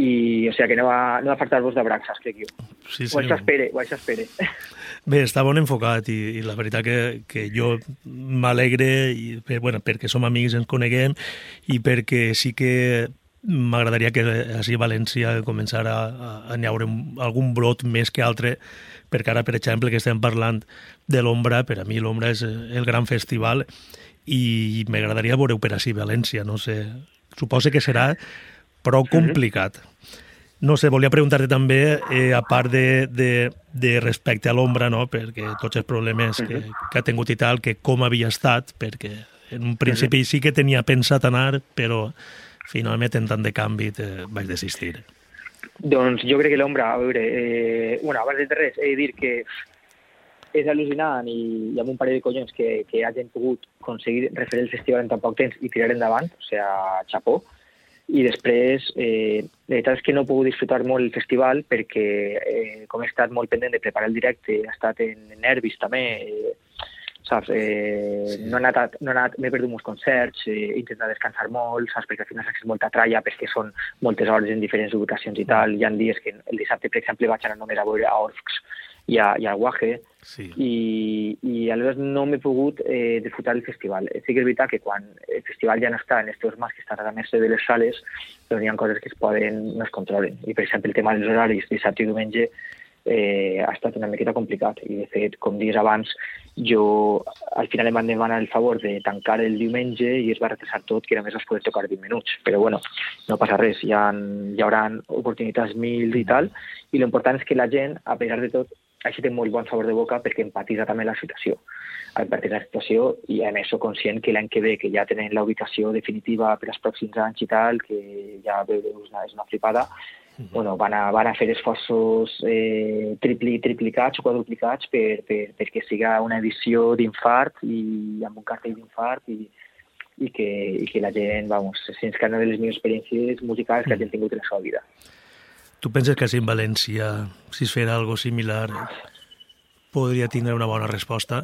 Speaker 2: i o sigui que no va, no va faltar-vos de braxes, crec jo. Sí, sí. Ho s'espere, ho s'espere.
Speaker 1: Bé, està bon enfocat i, i la veritat que, que jo m'alegre i, per, bueno, perquè som amics, ens coneguem i perquè sí que m'agradaria que així a València començara a, a haure algun brot més que altre perquè ara, per exemple, que estem parlant de l'Ombra, per a mi l'Ombra és el gran festival i m'agradaria veure-ho per així València, no sé. Suposo que serà prou complicat. No sé, volia preguntar-te també, eh, a part de, de, de respecte a l'ombra, no? perquè tots els problemes que, que ha tingut i tal, que com havia estat, perquè en un principi sí que tenia pensat anar, però finalment en tant de canvi te vaig desistir.
Speaker 2: Doncs jo crec que l'ombra, a veure, eh, bueno, abans de res, he de dir que és al·lucinant i, i amb un parell de collons que, que hagin pogut aconseguir refer el festival en tan poc temps i tirar endavant, o sigui, xapó i després eh, la veritat és que no he pogut disfrutar molt el festival perquè eh, com he estat molt pendent de preparar el directe, he estat en nervis també, eh, saps? Eh, sí. No he anat, no he anat, m'he perdut molts concerts, eh, he intentat descansar molt, saps? Perquè al final saps molta tralla perquè són moltes hores en diferents ubicacions i tal. Hi ha dies que el dissabte, per exemple, vaig anar només a veure a Orcs i a, i a Guaje, sí. i, i aleshores no m'he pogut eh, disfrutar el festival. Sí que és veritat que quan el festival ja no està en aquests mars que està a més de les sales, doncs hi ha coses que es poden, no es controlen. I, per exemple, el tema dels horaris dissabte i diumenge eh, ha estat una miqueta complicat. I, de fet, com dius abans, jo al final em van demanar el favor de tancar el diumenge i es va retrasar tot, que només es poder tocar 20 minuts. Però, bueno, no passa res, hi, ha, hi haurà oportunitats mil i tal, i l'important és que la gent, a pesar de tot, així té molt bon sabor de boca perquè empatitza també la situació. Empatitza la situació i a més sóc conscient que l'any que ve, que ja tenen la ubicació definitiva per als pròxims anys i tal, que ja veus, és una flipada, -huh. bueno, van, a, van a fer esforços eh, tripli, triplicats o quadruplicats per, per, perquè siga una edició d'infart i amb un cartell d'infart i, i, que, i que la gent, vamos, sents que una de les millors experiències musicals que mm. hagin tingut en la seva vida.
Speaker 1: Tu penses que si en València, si es fera algo similar, podria tindre una bona resposta?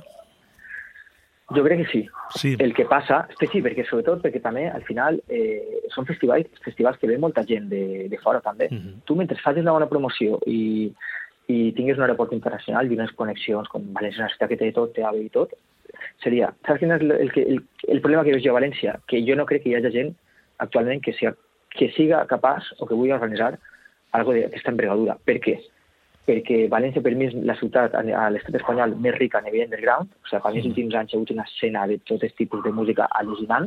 Speaker 2: Jo crec que sí.
Speaker 1: sí.
Speaker 2: El que passa, és que sí, perquè sobretot perquè també al final eh, són festivals, festivals que ve molta gent de, de fora també. Uh -huh. Tu mentre facis una bona promoció i, i tinguis un aeroport internacional i unes connexions com València, una ciutat que té tot, té AVE i tot, seria... Saps quin és el, el, el, el problema que veig jo a València? Que jo no crec que hi hagi gent actualment que, siga, que siga capaç o que vulgui organitzar algo d'aquesta envergadura. Per què? perquè València per mi és la ciutat a l'estat espanyol més rica a nivell underground, o sigui, per mi els últims anys hi ha hagut una escena de tots els tipus de música al·lucinant,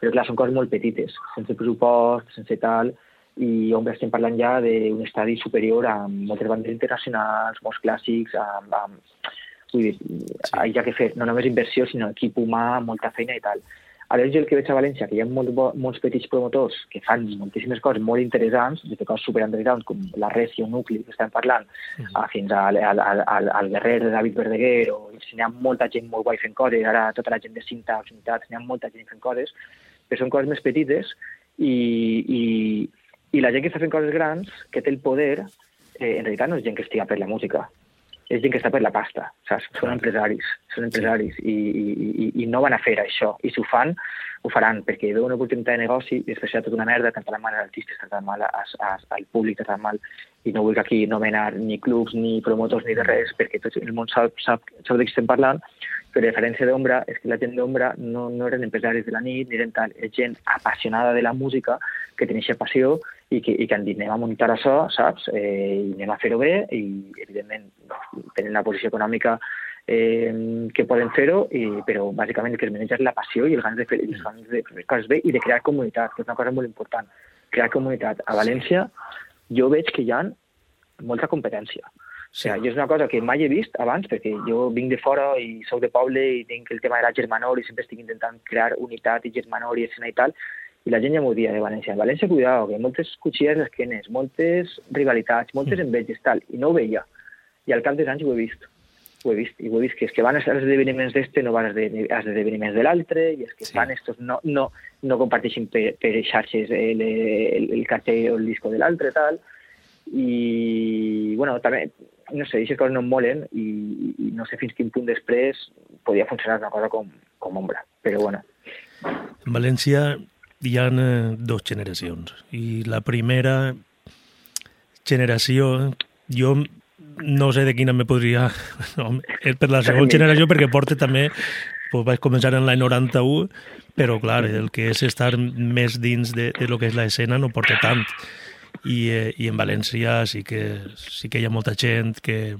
Speaker 2: però clar, són coses molt petites, sense pressupost, sense tal, i on estem parlant ja d'un estadi superior amb moltes bandes internacionals, molts clàssics, amb, amb vull dir, sí. hi ha que fer no només inversió, sinó equip humà, molta feina i tal. Ara jo el que veig a València, que hi ha molt, molts petits promotors que fan moltíssimes coses molt interessants, de coses super underground, com la Recio Nucli, que estem parlant, uh -huh. a, fins al, al, al, al Guerrer de David Verdeguer, o si hi ha molta gent molt guai fent coses, ara tota la gent de cinta, unitats, hi ha molta gent fent coses, però són coses més petites i, i, i la gent que està fent coses grans, que té el poder, eh, en realitat no és gent que estiga per la música, és gent que està per la pasta, saps? Són empresaris, són empresaris i, i, i, i no van a fer això. I si ho fan, ho faran perquè veuen una oportunitat de negoci i després ha tota una merda, tant mal als artistes, tant mal as, al públic, tant mal i no vull aquí nomenar ni clubs, ni promotors, ni de res, perquè tot el món sap, sap, sap de què estem parlant, però la diferència d'ombra és que la gent d'ombra no, no eren empresaris de la nit, ni eren tal, és gent apassionada de la música, que tenia passió i que, i que han dit anem a muntar això, saps? Eh, i anem a fer-ho bé i, evidentment, tenen la posició econòmica eh, que poden fer-ho, però bàsicament el que es maneja és la passió i els ganes de fer, els ganes de fer coses bé i de crear comunitat, que és una cosa molt important. Crear comunitat. A València jo veig que hi ha molta competència. Sí. O sigui, jo és una cosa que mai he vist abans, perquè jo vinc de fora i sóc de poble i tinc el tema de la germanor i sempre estic intentant crear unitat i germanor i escena i tal, i la gent ja m'ho dia de València. En València, cuidado, que moltes cuchilles esquenes, moltes rivalitats, moltes mm. enveges, tal, i no ho veia. I al cap dels anys ho he vist. Ho he vist, i ho he vist, que és que van als esdeveniments d'este, no van als esdeveniments de l'altre, i és que sí. fan estos, no, no, no comparteixen per, per xarxes el, el, el cartell o el disco de l'altre, tal, i, bueno, també, no sé, aquestes coses no em molen i, i no sé fins quin punt després podia funcionar una cosa com, com ombra, però bueno.
Speaker 1: En València hi ha eh, dues generacions. I la primera generació jo no sé de quina me podria... No, és per la segona generació perquè porta també pues vaig començar en l'any 91, però clar, el que és estar més dins de, de lo que és l'escena no porta tant. I, eh, I en València sí que, sí que hi ha molta gent que,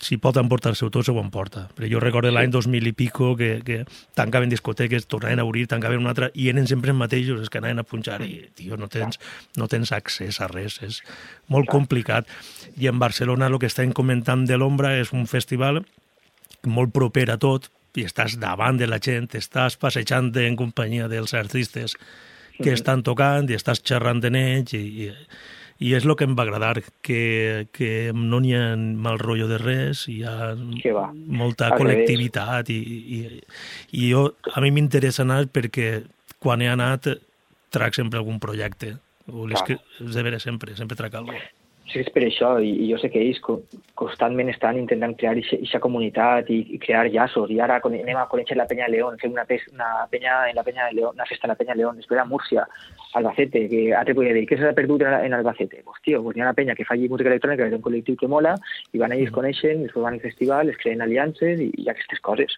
Speaker 1: si pot emportar-se tot, se ho emporta. Però jo recordo l'any 2000 i pico que, que tancaven discoteques, tornaven a obrir, tancaven una altra, i eren sempre els mateixos, els que anaven a punxar, i, tio, no tens, no tens accés a res, és molt complicat. I en Barcelona el que estem comentant de l'Ombra és un festival molt proper a tot, i estàs davant de la gent, estàs passejant en companyia dels artistes que estan tocant i estàs xerrant en ells i, i i és el que em va agradar, que, que no n'hi ha mal rotllo de res, hi ha molta col·lectivitat i, i, i jo, a mi m'interessa anar perquè quan he anat trac sempre algun projecte, o les que de veure sempre, sempre trac alguna cosa.
Speaker 2: Sí, és per això, i, i jo sé que ells constantment estan intentant crear aquesta comunitat i, i crear llaços, i ara anem a conèixer la penya de León, fem una, pes, una penya en la penya de León, una festa en la penya de León, després a Múrcia, Albacete, que altre podria dir, què s'ha perdut en Albacete? Pues, tio, pues hi ha una penya que fa allí música electrònica, que és un col·lectiu que mola, i van ells mm. coneixen, després van al festival, es creen aliances i, i aquestes coses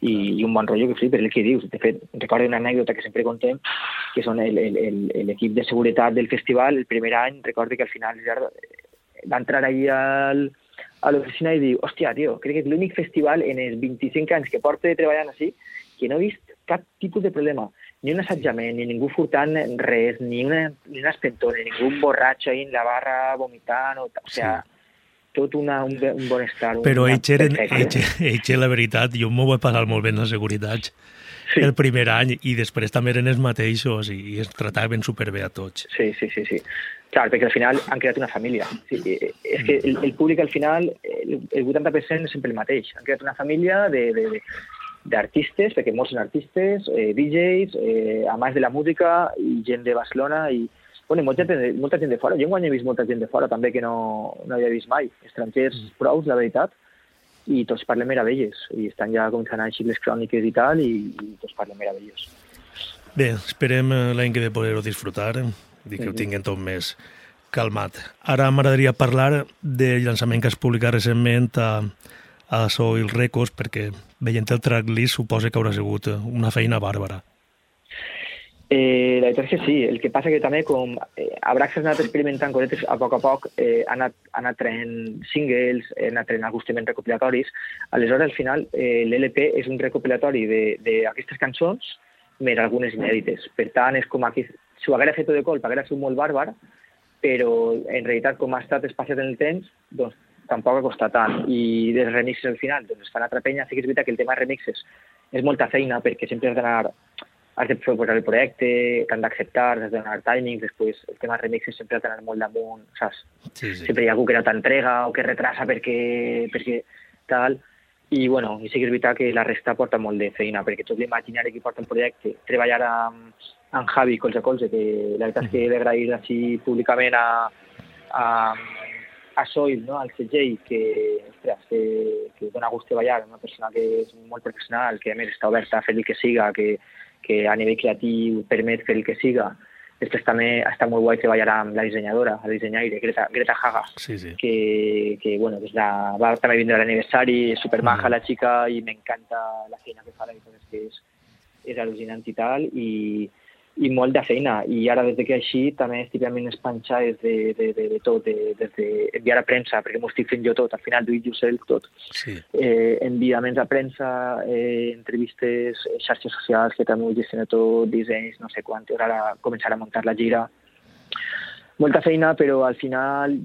Speaker 2: i, i un bon rotllo que flipa, el que dius. De fet, recordo una anècdota que sempre contem, que són l'equip de seguretat del festival, el primer any, recordo que al final d'entrar ahí al, a l'oficina i dir, hòstia, tio, crec que és l'únic festival en els 25 anys que porto treballant així que no he vist cap tipus de problema. Ni un assetjament, ni ningú furtant res, ni una, ni una espentona, ni ningú borratxo ahí en la barra vomitant, o, o sea, sí tot una, un, un bon estar.
Speaker 1: Però ells, ells, la veritat, jo m'ho vaig pagar molt bé en la seguretat sí. el primer any i després també eren els mateixos i, i es trataven superbé a tots.
Speaker 2: Sí, sí, sí, sí. Clar, perquè al final han creat una família. Sí, és que el, el públic al final, el, el 80% és sempre el mateix. Han creat una família de, de, de d'artistes, perquè molts són artistes, eh, DJs, eh, amants de la música i gent de Barcelona i, bueno, molta, gent, molta gent de fora. Jo enguany he vist molta gent de fora també que no, no havia vist mai. Estrangers mm. prou, la veritat, i tots parlen meravelles. I estan ja començant a així les cròniques i tal, i, i tots parlen meravelles.
Speaker 1: Bé, esperem eh, l'any que de poder-ho disfrutar, i que mm -hmm. ho tinguin tot més calmat. Ara m'agradaria parlar del llançament que has publicat recentment a, a Soil Records, perquè veient el tracklist suposa que haurà sigut una feina bàrbara.
Speaker 2: Eh, la veritat és que sí, el que passa que també com eh, Abrax ha anat experimentant cosetes a poc a poc, eh, ha, anat, ha anat traient singles, ha anat traient alguns recopilatoris, aleshores al final eh, l'LP és un recopilatori d'aquestes cançons més algunes inèdites. Per tant, és com aquí, si ho haguera fet de colp, haguera sigut molt bàrbar, però en realitat com ha estat espaciat en el temps, doncs tampoc ha costat tant. I dels remixes al final, doncs es fan altra penya. Sí que és veritat que el tema remixes és molta feina perquè sempre has d'anar has de proposar el projecte, t'han d'acceptar, has de donar timings, després el tema de remixes sempre has d'anar molt damunt, saps? Sí, sí. Sempre hi ha algú que no t'entrega o que retrasa perquè, perquè tal, i bueno, i sí que és veritat que la resta porta molt de feina, perquè tot l'imaginari que porta el projecte, treballar amb, amb Javi colze a colze, que la veritat és que he d'agrair així públicament a, a, a Soil, no? al CJ, que, ostres, que, que dona gust treballar, una persona que és molt professional, que a més està oberta a fer el que siga, que, que a nivell creatiu permet fer el que siga. Després també està molt guai treballar amb la dissenyadora, la dissenyaire, Greta, Greta Haga,
Speaker 1: sí, sí.
Speaker 2: que, que bueno, des la, va també vindre l'aniversari, és supermaja mm. la xica i m'encanta la feina que fa, la veritat és que és, és al·lucinant i tal, i, i molt de feina. I ara, des de que així, també estic amb les panxades de, de, de, de tot, de, des d'enviar a premsa, perquè m'ho estic fent jo tot, al final do it yourself tot. Sí. Eh, enviaments a premsa, eh, entrevistes, eh, xarxes socials, que també ho gestiono tot, dissenys, no sé quant, ara començar a muntar la gira. Molta feina, però al final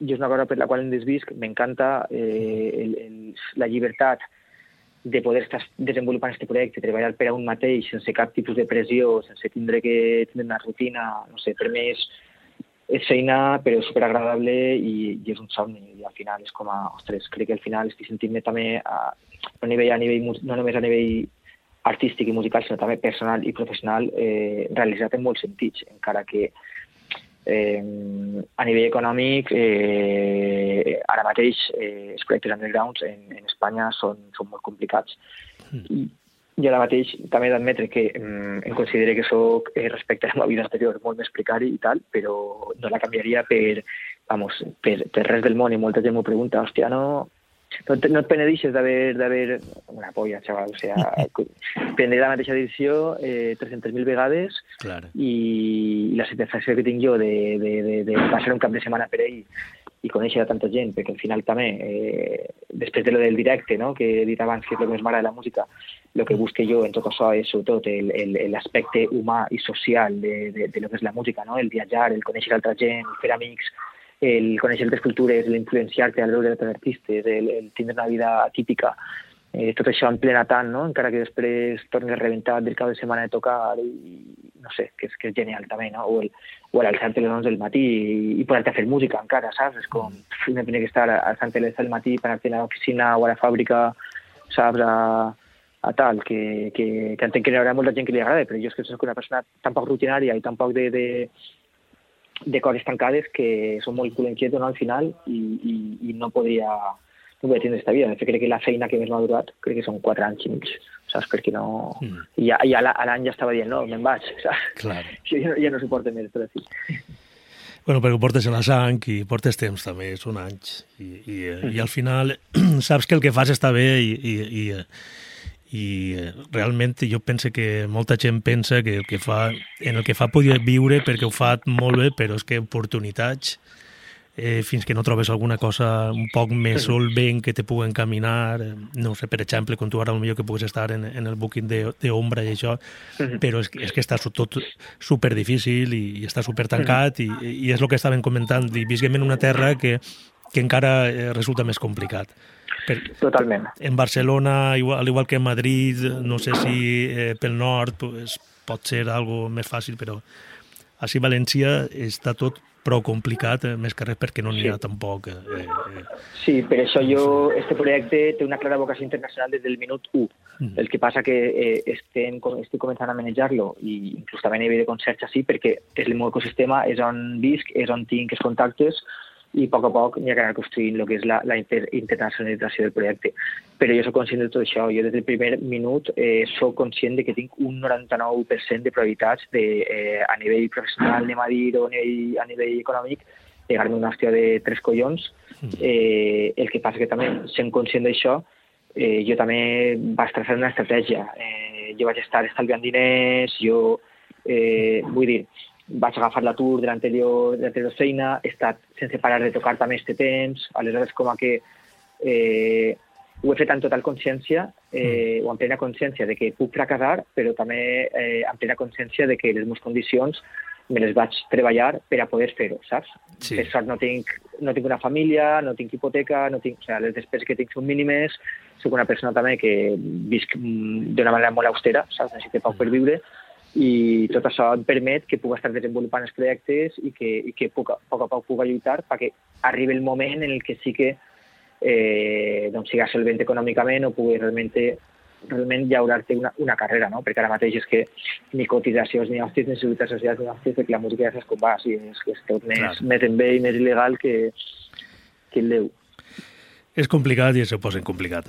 Speaker 2: jo és una cosa per la qual em desvisc, m'encanta eh, el, el, la llibertat de poder estar desenvolupant aquest projecte, treballar per a un mateix, sense cap tipus de pressió, sense tindre que tindre una rutina, no sé, per mi és, és feina però és superagradable i, i és un somni. I al final és com a, ostres, crec que al final estic sentint-me també a, a nivell, a nivell, no només a nivell artístic i musical, sinó també personal i professional eh, realitzat en molts sentits, encara que Eh, a nivell econòmic, eh, ara mateix eh, els projectes undergrounds en, en Espanya són, són molt complicats. Mm. I jo ara mateix també he d'admetre que mm, em considero que sóc, eh, respecte a la vida anterior, molt més precari i tal, però no la canviaria per, vamos, per, per res del món i molta gent m'ho pregunta, hòstia, no, no, no et penedixes d'haver... Una polla, xaval, o sea, prendre la mateixa edició eh, 300.000 vegades claro. i, i la satisfacció que tinc jo de, de, de, de passar un cap de setmana per ell i conèixer a tanta gent, perquè al final també, eh, després de lo del directe, no? que he dit abans que és el més mare de la música, el que busque jo en tot això és sobretot l'aspecte humà i social de, de, de lo que és la música, no? el viatjar, el conèixer altra gent, el fer amics, el conèixer altres cultures, l'influenciar-te al veure altres artistes, el, el tindre una vida típica, eh, tot això en plena tant, no? encara que després tornis a rebentar del cap de setmana de tocar i no sé, que és, que és genial també, no? O el, o el alçar-te a les 11 del matí i, i poder-te fer música encara, saps? És com, no tenir que estar alçant-te a les del matí per anar a l'oficina o a la fàbrica, saps? A, a tal, que, que, que entenc que hi haurà molta gent que li agrada, però jo és que soc una persona tan poc rutinària i tan poc de, de, de coses tancades que són molt culenquietes no, al final i, i, i no podria no podria tindre aquesta vida. De fet, crec que la feina que més m'ha durat crec que són quatre anys i mig, saps? Perquè no... Mm. I, ja, ja l'any ja estava dient, no, me'n vaig, saps? Clar. Ja, no, ja no suporto més, però sí.
Speaker 1: Bueno, perquè portes en la sang i portes temps també, són anys. I, i, mm. i al final saps que el que fas està bé i, i, i i realment jo penso que molta gent pensa que el que fa, en el que fa poder viure perquè ho fa molt bé, però és que oportunitats eh, fins que no trobes alguna cosa un poc més solvent que te pugui encaminar, eh, no sé, per exemple, com tu ara millor que puguis estar en, en el booking d'ombra i això, però és, és que està tot super difícil i, i està super tancat i, i és el que estaven comentant, i visquem en una terra que, que encara eh, resulta més complicat.
Speaker 2: Per, Totalment.
Speaker 1: En Barcelona, igual, al igual que en Madrid, no sé si eh, pel nord pues, pot ser algo més fàcil, però així València està tot prou complicat, eh, més que res perquè no n'hi ha sí. tampoc. Eh,
Speaker 2: eh, sí, per això jo, este projecte té una clara vocació internacional des del minut 1. Mm. El que passa que eh, estem, estic començant a manejar-lo i inclús també a nivell de concerts així perquè és el meu ecosistema, és on visc, és on tinc els contactes, i a poc a poc n'hi ha que anar construint el que és la, la inter, internacionalització del projecte. Però jo sóc conscient de tot això. Jo des del primer minut eh, sóc conscient de que tinc un 99% de probabilitats de, eh, a nivell professional, anem a dir, o a nivell, a nivell econòmic, pegar-me una hòstia de tres collons. Mm. Eh, el que passa que també, sent conscient d'això, eh, jo també vaig traçar una estratègia. Eh, jo vaig estar estalviant diners, jo, eh, vull dir, vaig agafar l'atur de l'anterior feina, he estat sense parar de tocar també este temps, aleshores com a que eh, ho he fet amb total consciència eh, o amb plena consciència de que puc fracassar, però també eh, amb plena consciència de que les meves condicions me les vaig treballar per a poder fer-ho, saps? Sí. Per sort no tinc, no tinc una família, no tinc hipoteca, no tinc, o sigui, les despeses que tinc són mínimes, soc una persona també que visc mm, d'una manera molt austera, saps? Necessito poc per viure, i tot això em permet que pugui estar desenvolupant els projectes i que, i que poc, a poc a poc pugui lluitar perquè arribi el moment en el que sí que eh, doncs siga solvent econòmicament o pugui realment realment llaurar-te una, una carrera, no? perquè ara mateix és que ni cotitzacions, ni hòsties, ni seguretat social, ni hòsties, perquè la música ja saps com va, sí, és, és tot més, Clar. més en bé i més il·legal que, que el Déu.
Speaker 1: És complicat i això posa complicat.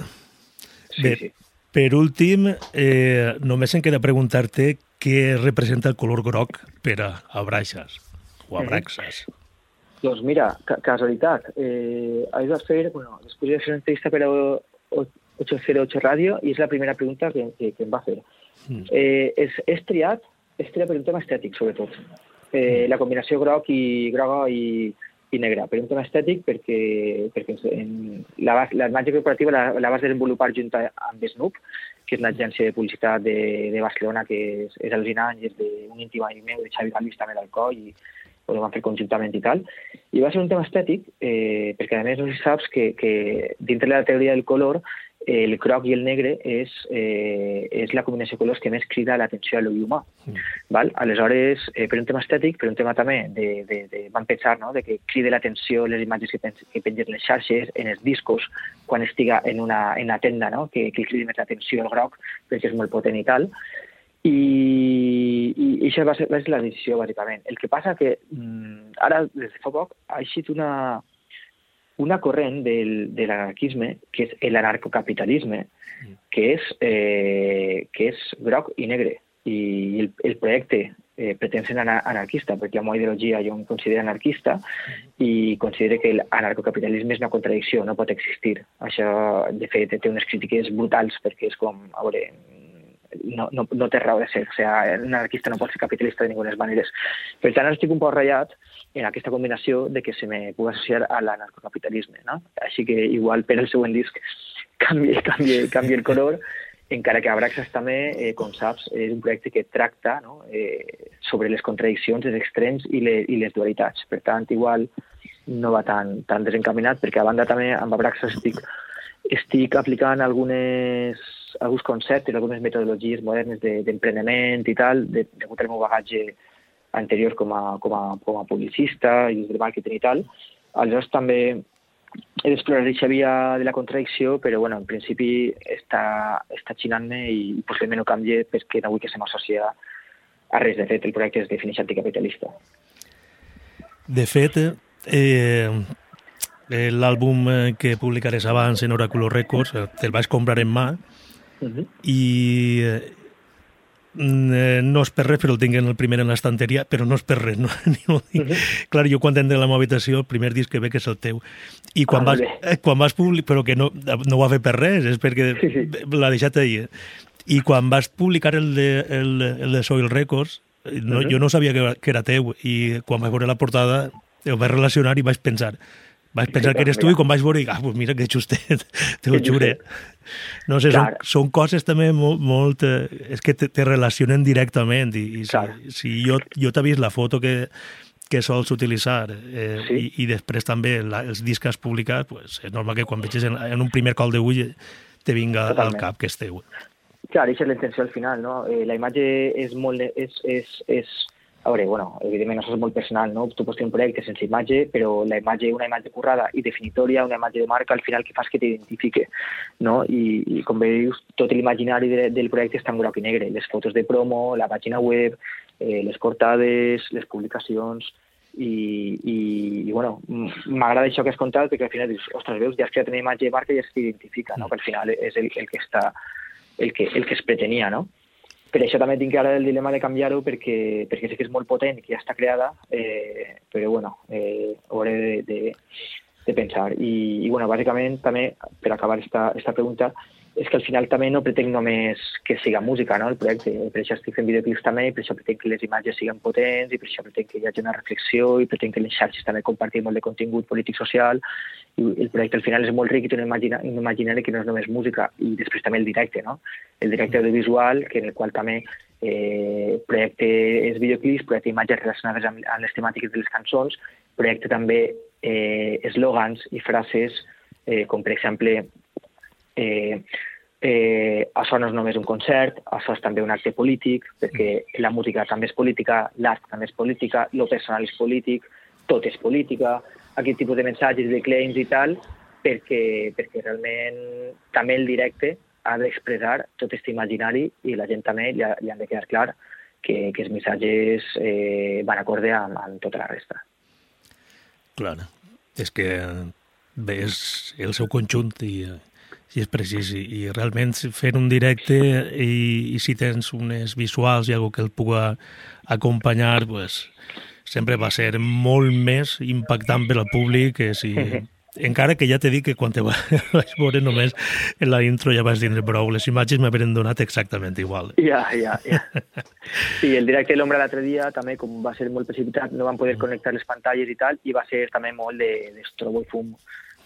Speaker 2: Sí, Bé, sí.
Speaker 1: Per últim, eh, només em queda preguntar-te què representa el color groc per a Abraxas o Abraxas? Mm
Speaker 2: -hmm. Doncs mira, ca casualitat. Eh, ahir vas fer, bueno, després de fer una entrevista per a 808 Ràdio i és la primera pregunta que, que, que em va fer. Mm. Eh, és, és triat, és triat per un tema estètic, sobretot. Eh, mm. La combinació groc i groga i, i negra, per un tema estètic, perquè, perquè en la, la imatge corporativa la, la vas desenvolupar junt amb Snoop, que és una agència de publicitat de, de Barcelona que és, és al·lucinant i és d'un íntim amic meu, de Xavi Galvis, també d'Alcó, i ho vam fer conjuntament i tal. I va ser un tema estètic, eh, perquè a més no saps que, que dintre de la teoria del color el groc i el negre és, eh, és la combinació de colors que més crida l'atenció a l'ull humà. Mm. Val? Aleshores, eh, per un tema estètic, per un tema també de, de, de van pensar no? de que cride l'atenció les imatges que, pen, que pengen les xarxes, en els discos, quan estiga en una, en una tenda, no? que, que cridi més l'atenció el groc, perquè és molt potent i tal. I, i, i això va ser, va ser la decisió, bàsicament. El que passa que mm, ara, des de fa poc, ha eixit una, una corrent del, de l'anarquisme, que és l'anarcocapitalisme, que és, eh, que és groc i negre. I el, el projecte eh, pretén ser anarquista, perquè meva ideologia jo em considero anarquista i considero que l'anarcocapitalisme és una contradicció, no pot existir. Això, de fet, té unes crítiques brutals, perquè és com, a veure, no, no, no té raó de ser. O sigui, un anarquista no pot ser capitalista de ninguna maneres. Per tant, estic un poc ratllat en aquesta combinació de que se me pugui associar a l'anarcocapitalisme. No? Així que igual per el següent disc canvi, canvi, canvi el color, encara que Abraxas també, eh, com saps, és un projecte que tracta no? eh, sobre les contradiccions, els extrems i, le, i les dualitats. Per tant, igual no va tan, tan desencaminat, perquè a banda també amb Abraxas estic, estic aplicant algunes, alguns conceptes, algunes metodologies modernes d'emprenement de, i tal, de, degut al meu bagatge anterior com a, com a, com a publicista i de màrqueting i tal. Aleshores també he d'explorar aquesta via de la contradicció, però bueno, en principi està, està xinant-me i possiblement no canvi perquè no vull que se m'associa a res. De fet, el projecte es defineix anticapitalista.
Speaker 1: De fet, eh, l'àlbum que publicaràs abans en Oraculo Records, te'l vaig comprar en mà, uh -huh. i eh, no és per res, però el tinc en el primer en l'estanteria, però no és per res. No? Uh -huh. Clar, jo quan entré a la meva habitació, el primer disc que veig és el teu. I quan, ah, vas, eh, quan vas publicar, però que no, no ho va fer per res, és perquè sí, sí. l'ha deixat ahir. I quan vas publicar el de, el, el de Soil Records, no, uh -huh. jo no sabia que, que era teu, i quan vaig veure la portada ho vaig relacionar i vaig pensar, vaig pensar sí, que eres tu i quan vaig veure, ah, pues mira que justet, te ho jure. No sé, són, són coses també molt, molt eh, és que te, te relacionen directament i, i si, si jo, jo t'he vist la foto que, que sols utilitzar eh, sí. i, i després també la, els discs que has publicat, pues, és normal que quan veges en, en un primer col d'ull te vinga Totalment. al cap que és teu.
Speaker 2: Clar, això és la intenció al final, no? Eh, la imatge és molt... És, és, és, a veure, bueno, evidentment això és molt personal, no? Tu pots tenir un projecte sense imatge, però la imatge, una imatge currada i definitòria, una imatge de marca, al final que fas que t'identifique, no? I, I com veus, tot l'imaginari de, del projecte està en groc i negre. Les fotos de promo, la pàgina web, eh, les portades, les publicacions, i, i, i bueno, m'agrada això que has contat perquè al final dius, ostres, veus, ja has creat una imatge de marca i ja s'identifica, no? que al final és el, el que està el que, el que es pretenia, no? Per això també tinc ara el dilema de canviar-ho perquè, perquè sé que és molt potent, que ja està creada, eh, però bueno, eh, hauré de, de, de pensar. I, i bueno, bàsicament també, per acabar esta, esta pregunta, és que al final també no pretenc només que siga música, no?, el projecte. Per això estic fent videoclips també, i per això pretenc que les imatges siguin potents, i per això pretenc que hi hagi una reflexió, i pretenc que les xarxes també compartim molt de contingut polític-social, i el projecte al final és molt ric i té un imaginari que no és només música, i després també el directe, no? El directe audiovisual, que en el qual també eh, projecte és videoclips, projecte imatges relacionades amb, amb les temàtiques de les cançons, projecte també eh, eslògans i frases, eh, com per exemple eh, eh, això no és només un concert, això és també un acte polític, perquè la música també és política, l'art també és política, lo personal és polític, tot és política, aquest tipus de missatges, de claims i tal, perquè, perquè realment també el directe ha d'expressar tot aquest imaginari i la gent també li, ha, li han de quedar clar que, que els missatges eh, van acorde amb, amb tota la resta.
Speaker 1: Clar, és que bé, és el seu conjunt i, si és precís. I, i realment fer un directe i, i si tens unes visuals i algo que el pugui acompanyar, pues, sempre va ser molt més impactant per al públic que si... Encara que ja t'he dit que quan te vaig veure només en la intro ja vas dir prou, les imatges m'haveren donat exactament igual.
Speaker 2: Ja, ja, ja. Sí, el directe de l'ombra l'altre dia també, com va ser molt precipitat, no van poder connectar les pantalles i tal, i va ser també molt de, d'estrobo i fum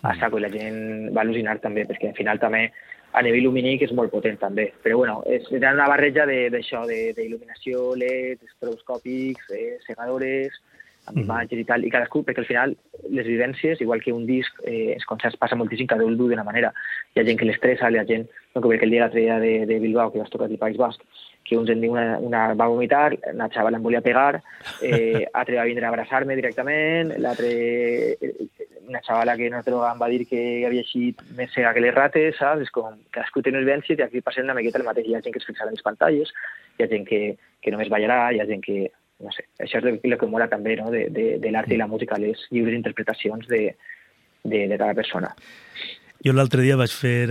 Speaker 2: a saco i la gent va al·lucinar també, perquè al final també a nivell lumínic és molt potent també. Però bueno, és, una barreja d'això, d'il·luminació, LED, estroboscòpics, eh, segadores, amb mm. imatges i tal, i cadascú, perquè al final les vivències, igual que un disc, eh, els concerts passa moltíssim, cada un d'una manera. Hi ha gent que l'estressa, hi ha gent, no, que el dia l'altre dia de, de Bilbao, que vas tocar al País Basc, que uns en diu una, una va vomitar, una xavala em volia pegar, eh, altre va vindre a abraçar-me directament, l'altre una xavala que no droga em va dir que havia eixit més cega que les rates, saps? És com cadascú té unes vivències i aquí passem una miqueta el mateix. Hi ha gent que es fixarà en les pantalles, hi ha gent que, que només ballarà, hi ha gent que... No sé, això és el, que mola també no? de, de, de l'art i la música, les lliures interpretacions de, de, de cada persona.
Speaker 1: Jo l'altre dia vaig fer,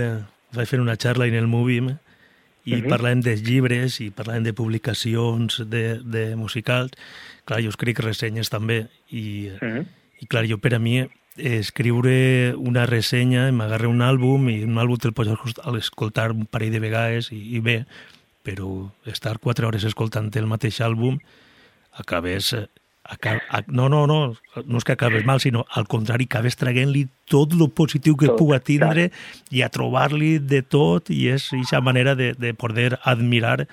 Speaker 1: vaig fer una xarra en el Movim i uh -huh. parlàvem dels llibres i parlàvem de publicacions de, de musicals. Clar, jo escric ressenyes també i, uh -huh. i clar, jo per a mi escriure una ressenya, m'agarra un àlbum i un àlbum te'l pots escoltar un parell de vegades i, i bé, però estar quatre hores escoltant el mateix àlbum acabes... Acab, no, no, no, no és que acabes mal, sinó al contrari, acabes traient-li tot el positiu que tot, puga tindre clar. i a trobar-li de tot i és aquesta manera de, de poder admirar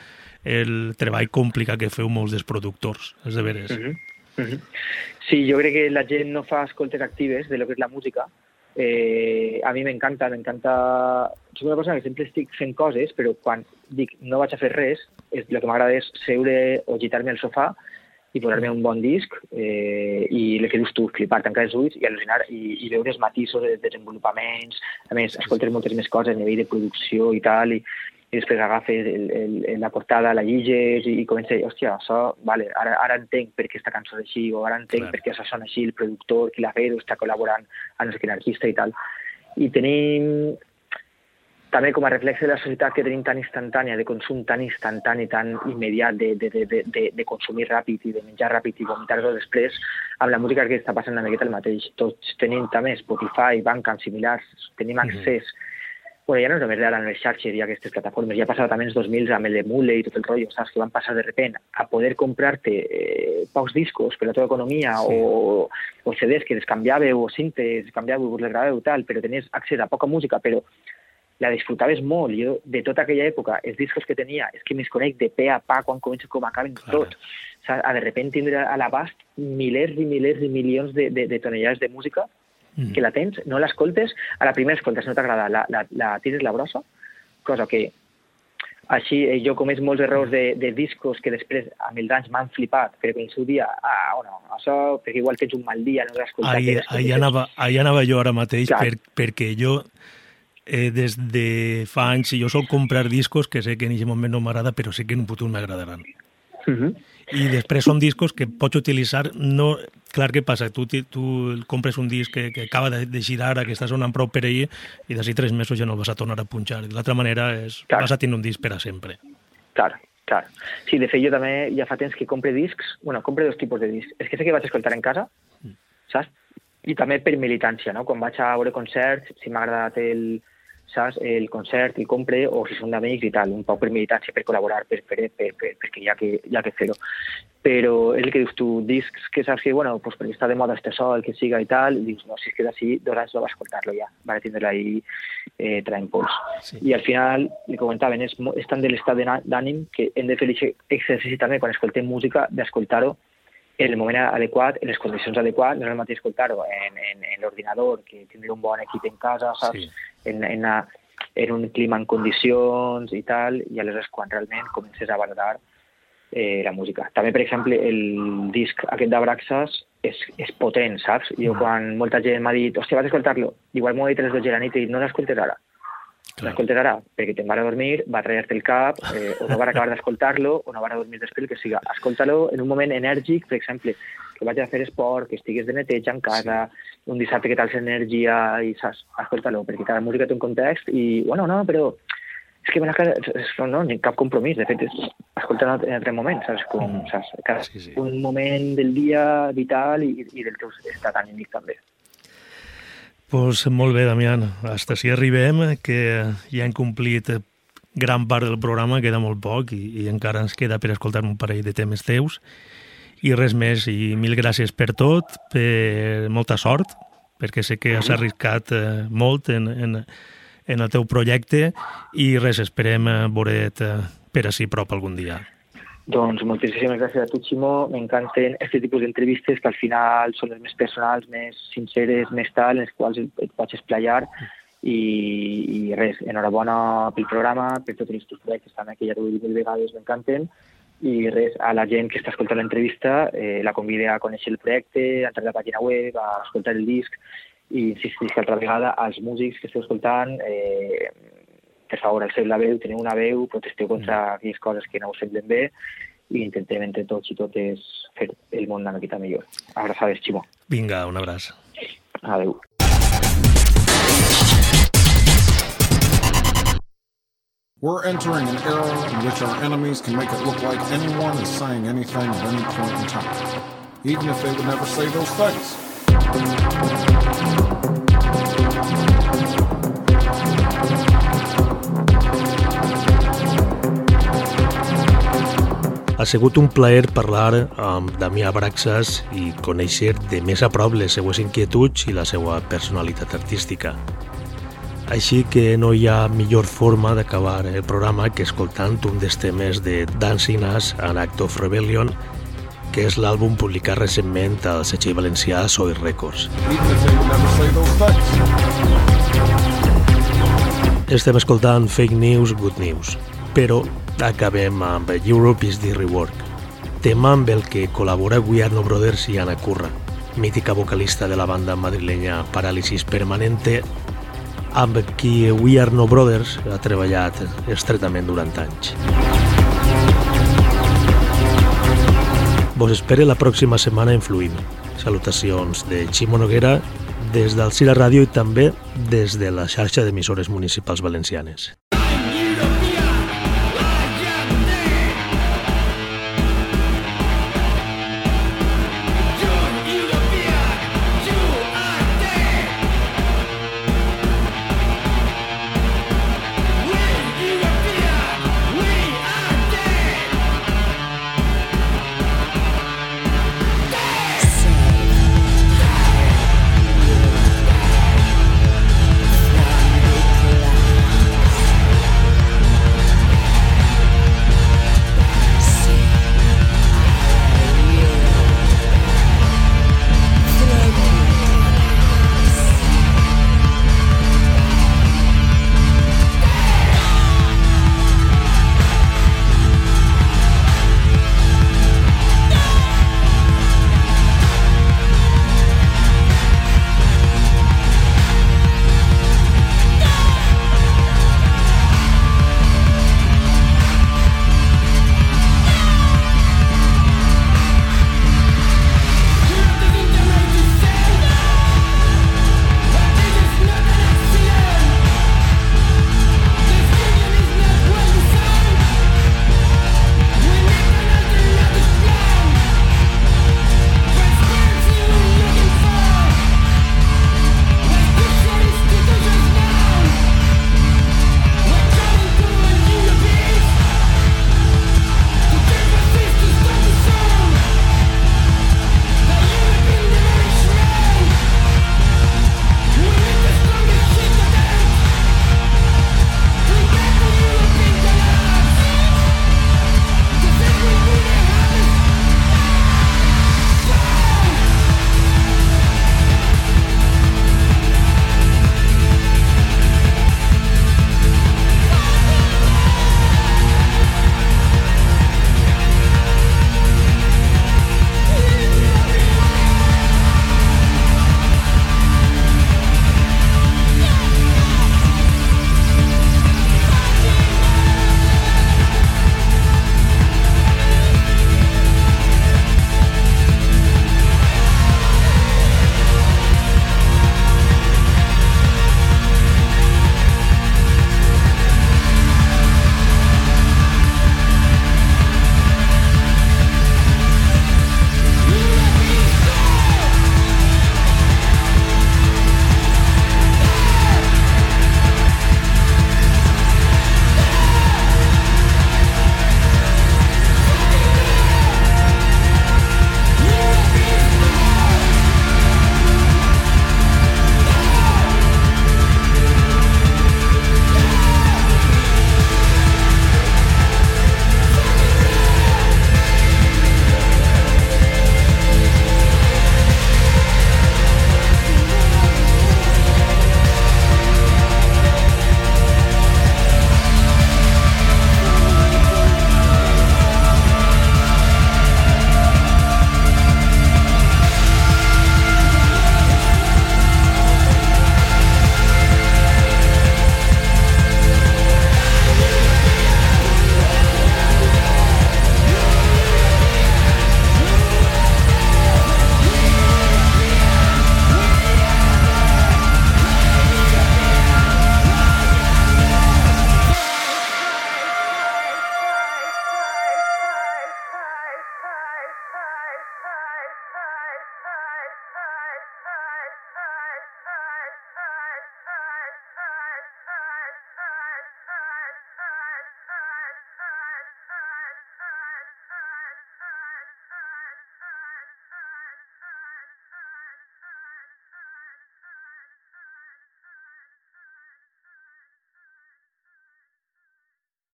Speaker 1: el treball complicat que feu molts dels productors, és de veres. Mm -hmm.
Speaker 2: Mm -hmm. Sí, jo crec que la gent no fa escoltes actives de lo que és la música. Eh, a mi m'encanta, m'encanta... Soc una persona que sempre estic fent coses, però quan dic no vaig a fer res, el que m'agrada és seure o gitar-me al sofà i posar-me un bon disc eh, i el que dius tu, flipar, tancar els ulls i al·lucinar i, i veure els matisos de desenvolupaments. A més, escoltes moltes més coses a nivell de producció i tal, i, i després agafes el, el, el, la portada, la lliges i, i comences, hòstia, això, vale, ara, ara entenc per què aquesta cançó és així, o ara entenc Clar. per què això sona així, el productor, qui l'ha fet, està col·laborant amb no sé quin artista i tal. I tenim també com a reflex de la societat que tenim tan instantània, de consum tan instantani, tan immediat, de, de, de, de, de consumir ràpid i de menjar ràpid i vomitar-ho després, amb la música que està passant una miqueta el mateix. Tots tenim també Spotify, Bandcamp, similars, tenim accés mm -hmm bueno, ja no només ara en les xarxes i aquestes plataformes, ja passava també els 2000 amb el Mule i tot el rotllo, saps? Que van passar de repent a poder comprar-te eh, pocs discos per la teva economia sí. o, o CDs que les canviàveu o cintes, canviàveu, us les gravàveu tal, però tenies accés a poca música, però la disfrutaves molt. Jo, de tota aquella època, els discos que tenia, és que me'ls conec de pe a pa quan comença com acaben claro. tot. O sigui, a de repent tindre a l'abast milers i milers i milions de, de, de tonellades de música mm. que la tens, no l'escoltes, a la primera escoltes, no t'agrada, la, la, la tires la brossa, cosa que així eh, jo comès molts errors de, de discos que després amb els anys m'han flipat, però que en seu dia, ah, bueno, això, perquè igual tens un mal dia, no l'has escoltat.
Speaker 1: Ahí, anava, ahí anava jo ara mateix, per, perquè jo eh, des de fa anys jo sol comprar discos que sé que en aquest moment no m'agrada, però sé que en un futur m'agradaran. Uh -huh. I després són discos que pots utilitzar, no, clar, què passa? Tu, tu compres un disc que, que acaba de, de girar, que està sonant prou per ahir, i d'ací tres mesos ja no el vas a tornar a punxar. De l'altra manera, és, clar. vas a tenir un disc per a sempre.
Speaker 2: Clar, clar. Sí, de fet, jo també ja fa temps que compre discs, bueno, compre dos tipus de discs. És que sé que vaig escoltar en casa, mm. saps? I també per militància, no? Quan vaig a veure concerts, si m'ha agradat el, saps? el concert, el compre, o si són d'amics i tal, un poc per militància, per col·laborar, per, per, per, per, perquè hi ha que, hi ha que fer-ho. Però és el que dius tu, discs que saps que, bueno, pues perquè està de moda este sol, que siga i tal, i dius, no, si es queda així, dos anys no va escoltar-lo ja, va tindre ahí eh, traient pols. Sí. I al final, li comentaven, és, és tant de l'estat d'ànim que hem de fer exercici també quan escoltem música, d'escoltar-ho en el moment adequat, en les condicions adequades, no és el mateix escoltar-ho en, en, en l'ordinador, que tindre un bon equip en casa, saps? Sí en, en, a, en un clima en condicions i tal, i aleshores quan realment comences a valorar eh, la música. També, per exemple, el disc aquest d'Abraxas és, és potent, saps? Jo mm. quan molta gent m'ha dit, hòstia, vas a escoltar-lo, igual m'ho ha dit a les 12 de la nit i no l'escoltes ara. Claro. L'escoltes ara perquè te'n vas a dormir, vas a ratllar-te el cap, eh, o no vas acabar d'escoltar-lo, o no vas a dormir després, que siga. Escolta-lo en un moment enèrgic, per exemple, que vaig a fer esport, que estigues de neteja en casa, sí. un dissabte que tals energia i saps, escolta-lo, perquè cada música té un context i, bueno, no, però és que no, no, ni cap compromís, de fet, és escoltar en altre moment, saps? Com, mm. saps? Cada, sí, sí. Un moment del dia vital i, i del teu estat anímic també.
Speaker 1: Pues molt bé, Damián. Hasta si arribem, que ja hem complit gran part del programa, queda molt poc i, i encara ens queda per escoltar un parell de temes teus. I res més, i mil gràcies per tot, per molta sort, perquè sé que has arriscat eh, molt en, en, en el teu projecte i res, esperem eh, veure't eh, per així prop algun dia.
Speaker 2: Doncs moltíssimes gràcies a tu, Ximo. M'encanten aquest tipus d'entrevistes que al final són les més personals, més sinceres, més tal, en les quals et pots esplayar. I, i res, enhorabona pel programa, per tots els teus projectes també, que ja t'ho he dit mil vegades, m'encanten i res, a la gent que està escoltant l'entrevista eh, la convida a conèixer el projecte, a entrar a la pàgina web, a escoltar el disc i insistisc altra vegada als músics que esteu escoltant eh, per favor, alceu la veu, teniu una veu, protesteu contra mm. aquelles coses que no us semblen bé i intentem entre tots i totes fer el món una miqueta millor. Abraçades, Ximo.
Speaker 1: Vinga, un abraç.
Speaker 2: Adéu.
Speaker 3: We're entering an era in which our enemies can make it look like anyone is saying anything at any point in time, even if they would never say those things.
Speaker 1: Ha sigut un plaer parlar amb Damià Braxas i conèixer de més a prop les seues inquietuds i la seva personalitat artística. Així que no hi ha millor forma d'acabar el programa que escoltant un dels temes de Dancing Us, An Act of Rebellion, que és l'àlbum publicat recentment al setxell valencià Soy Records. Estem escoltant Fake News, Good News, però acabem amb Europe is the Rework, tema amb el que col·labora Guiarno Brothers i Ana Curra, mítica vocalista de la banda madrilenya Parálisis Permanente amb qui We Are No Brothers ha treballat estretament durant anys. Vos espere la pròxima setmana en Fluim. Salutacions de Ximo Noguera des del Cira Ràdio i també des de la xarxa d'emissores municipals valencianes.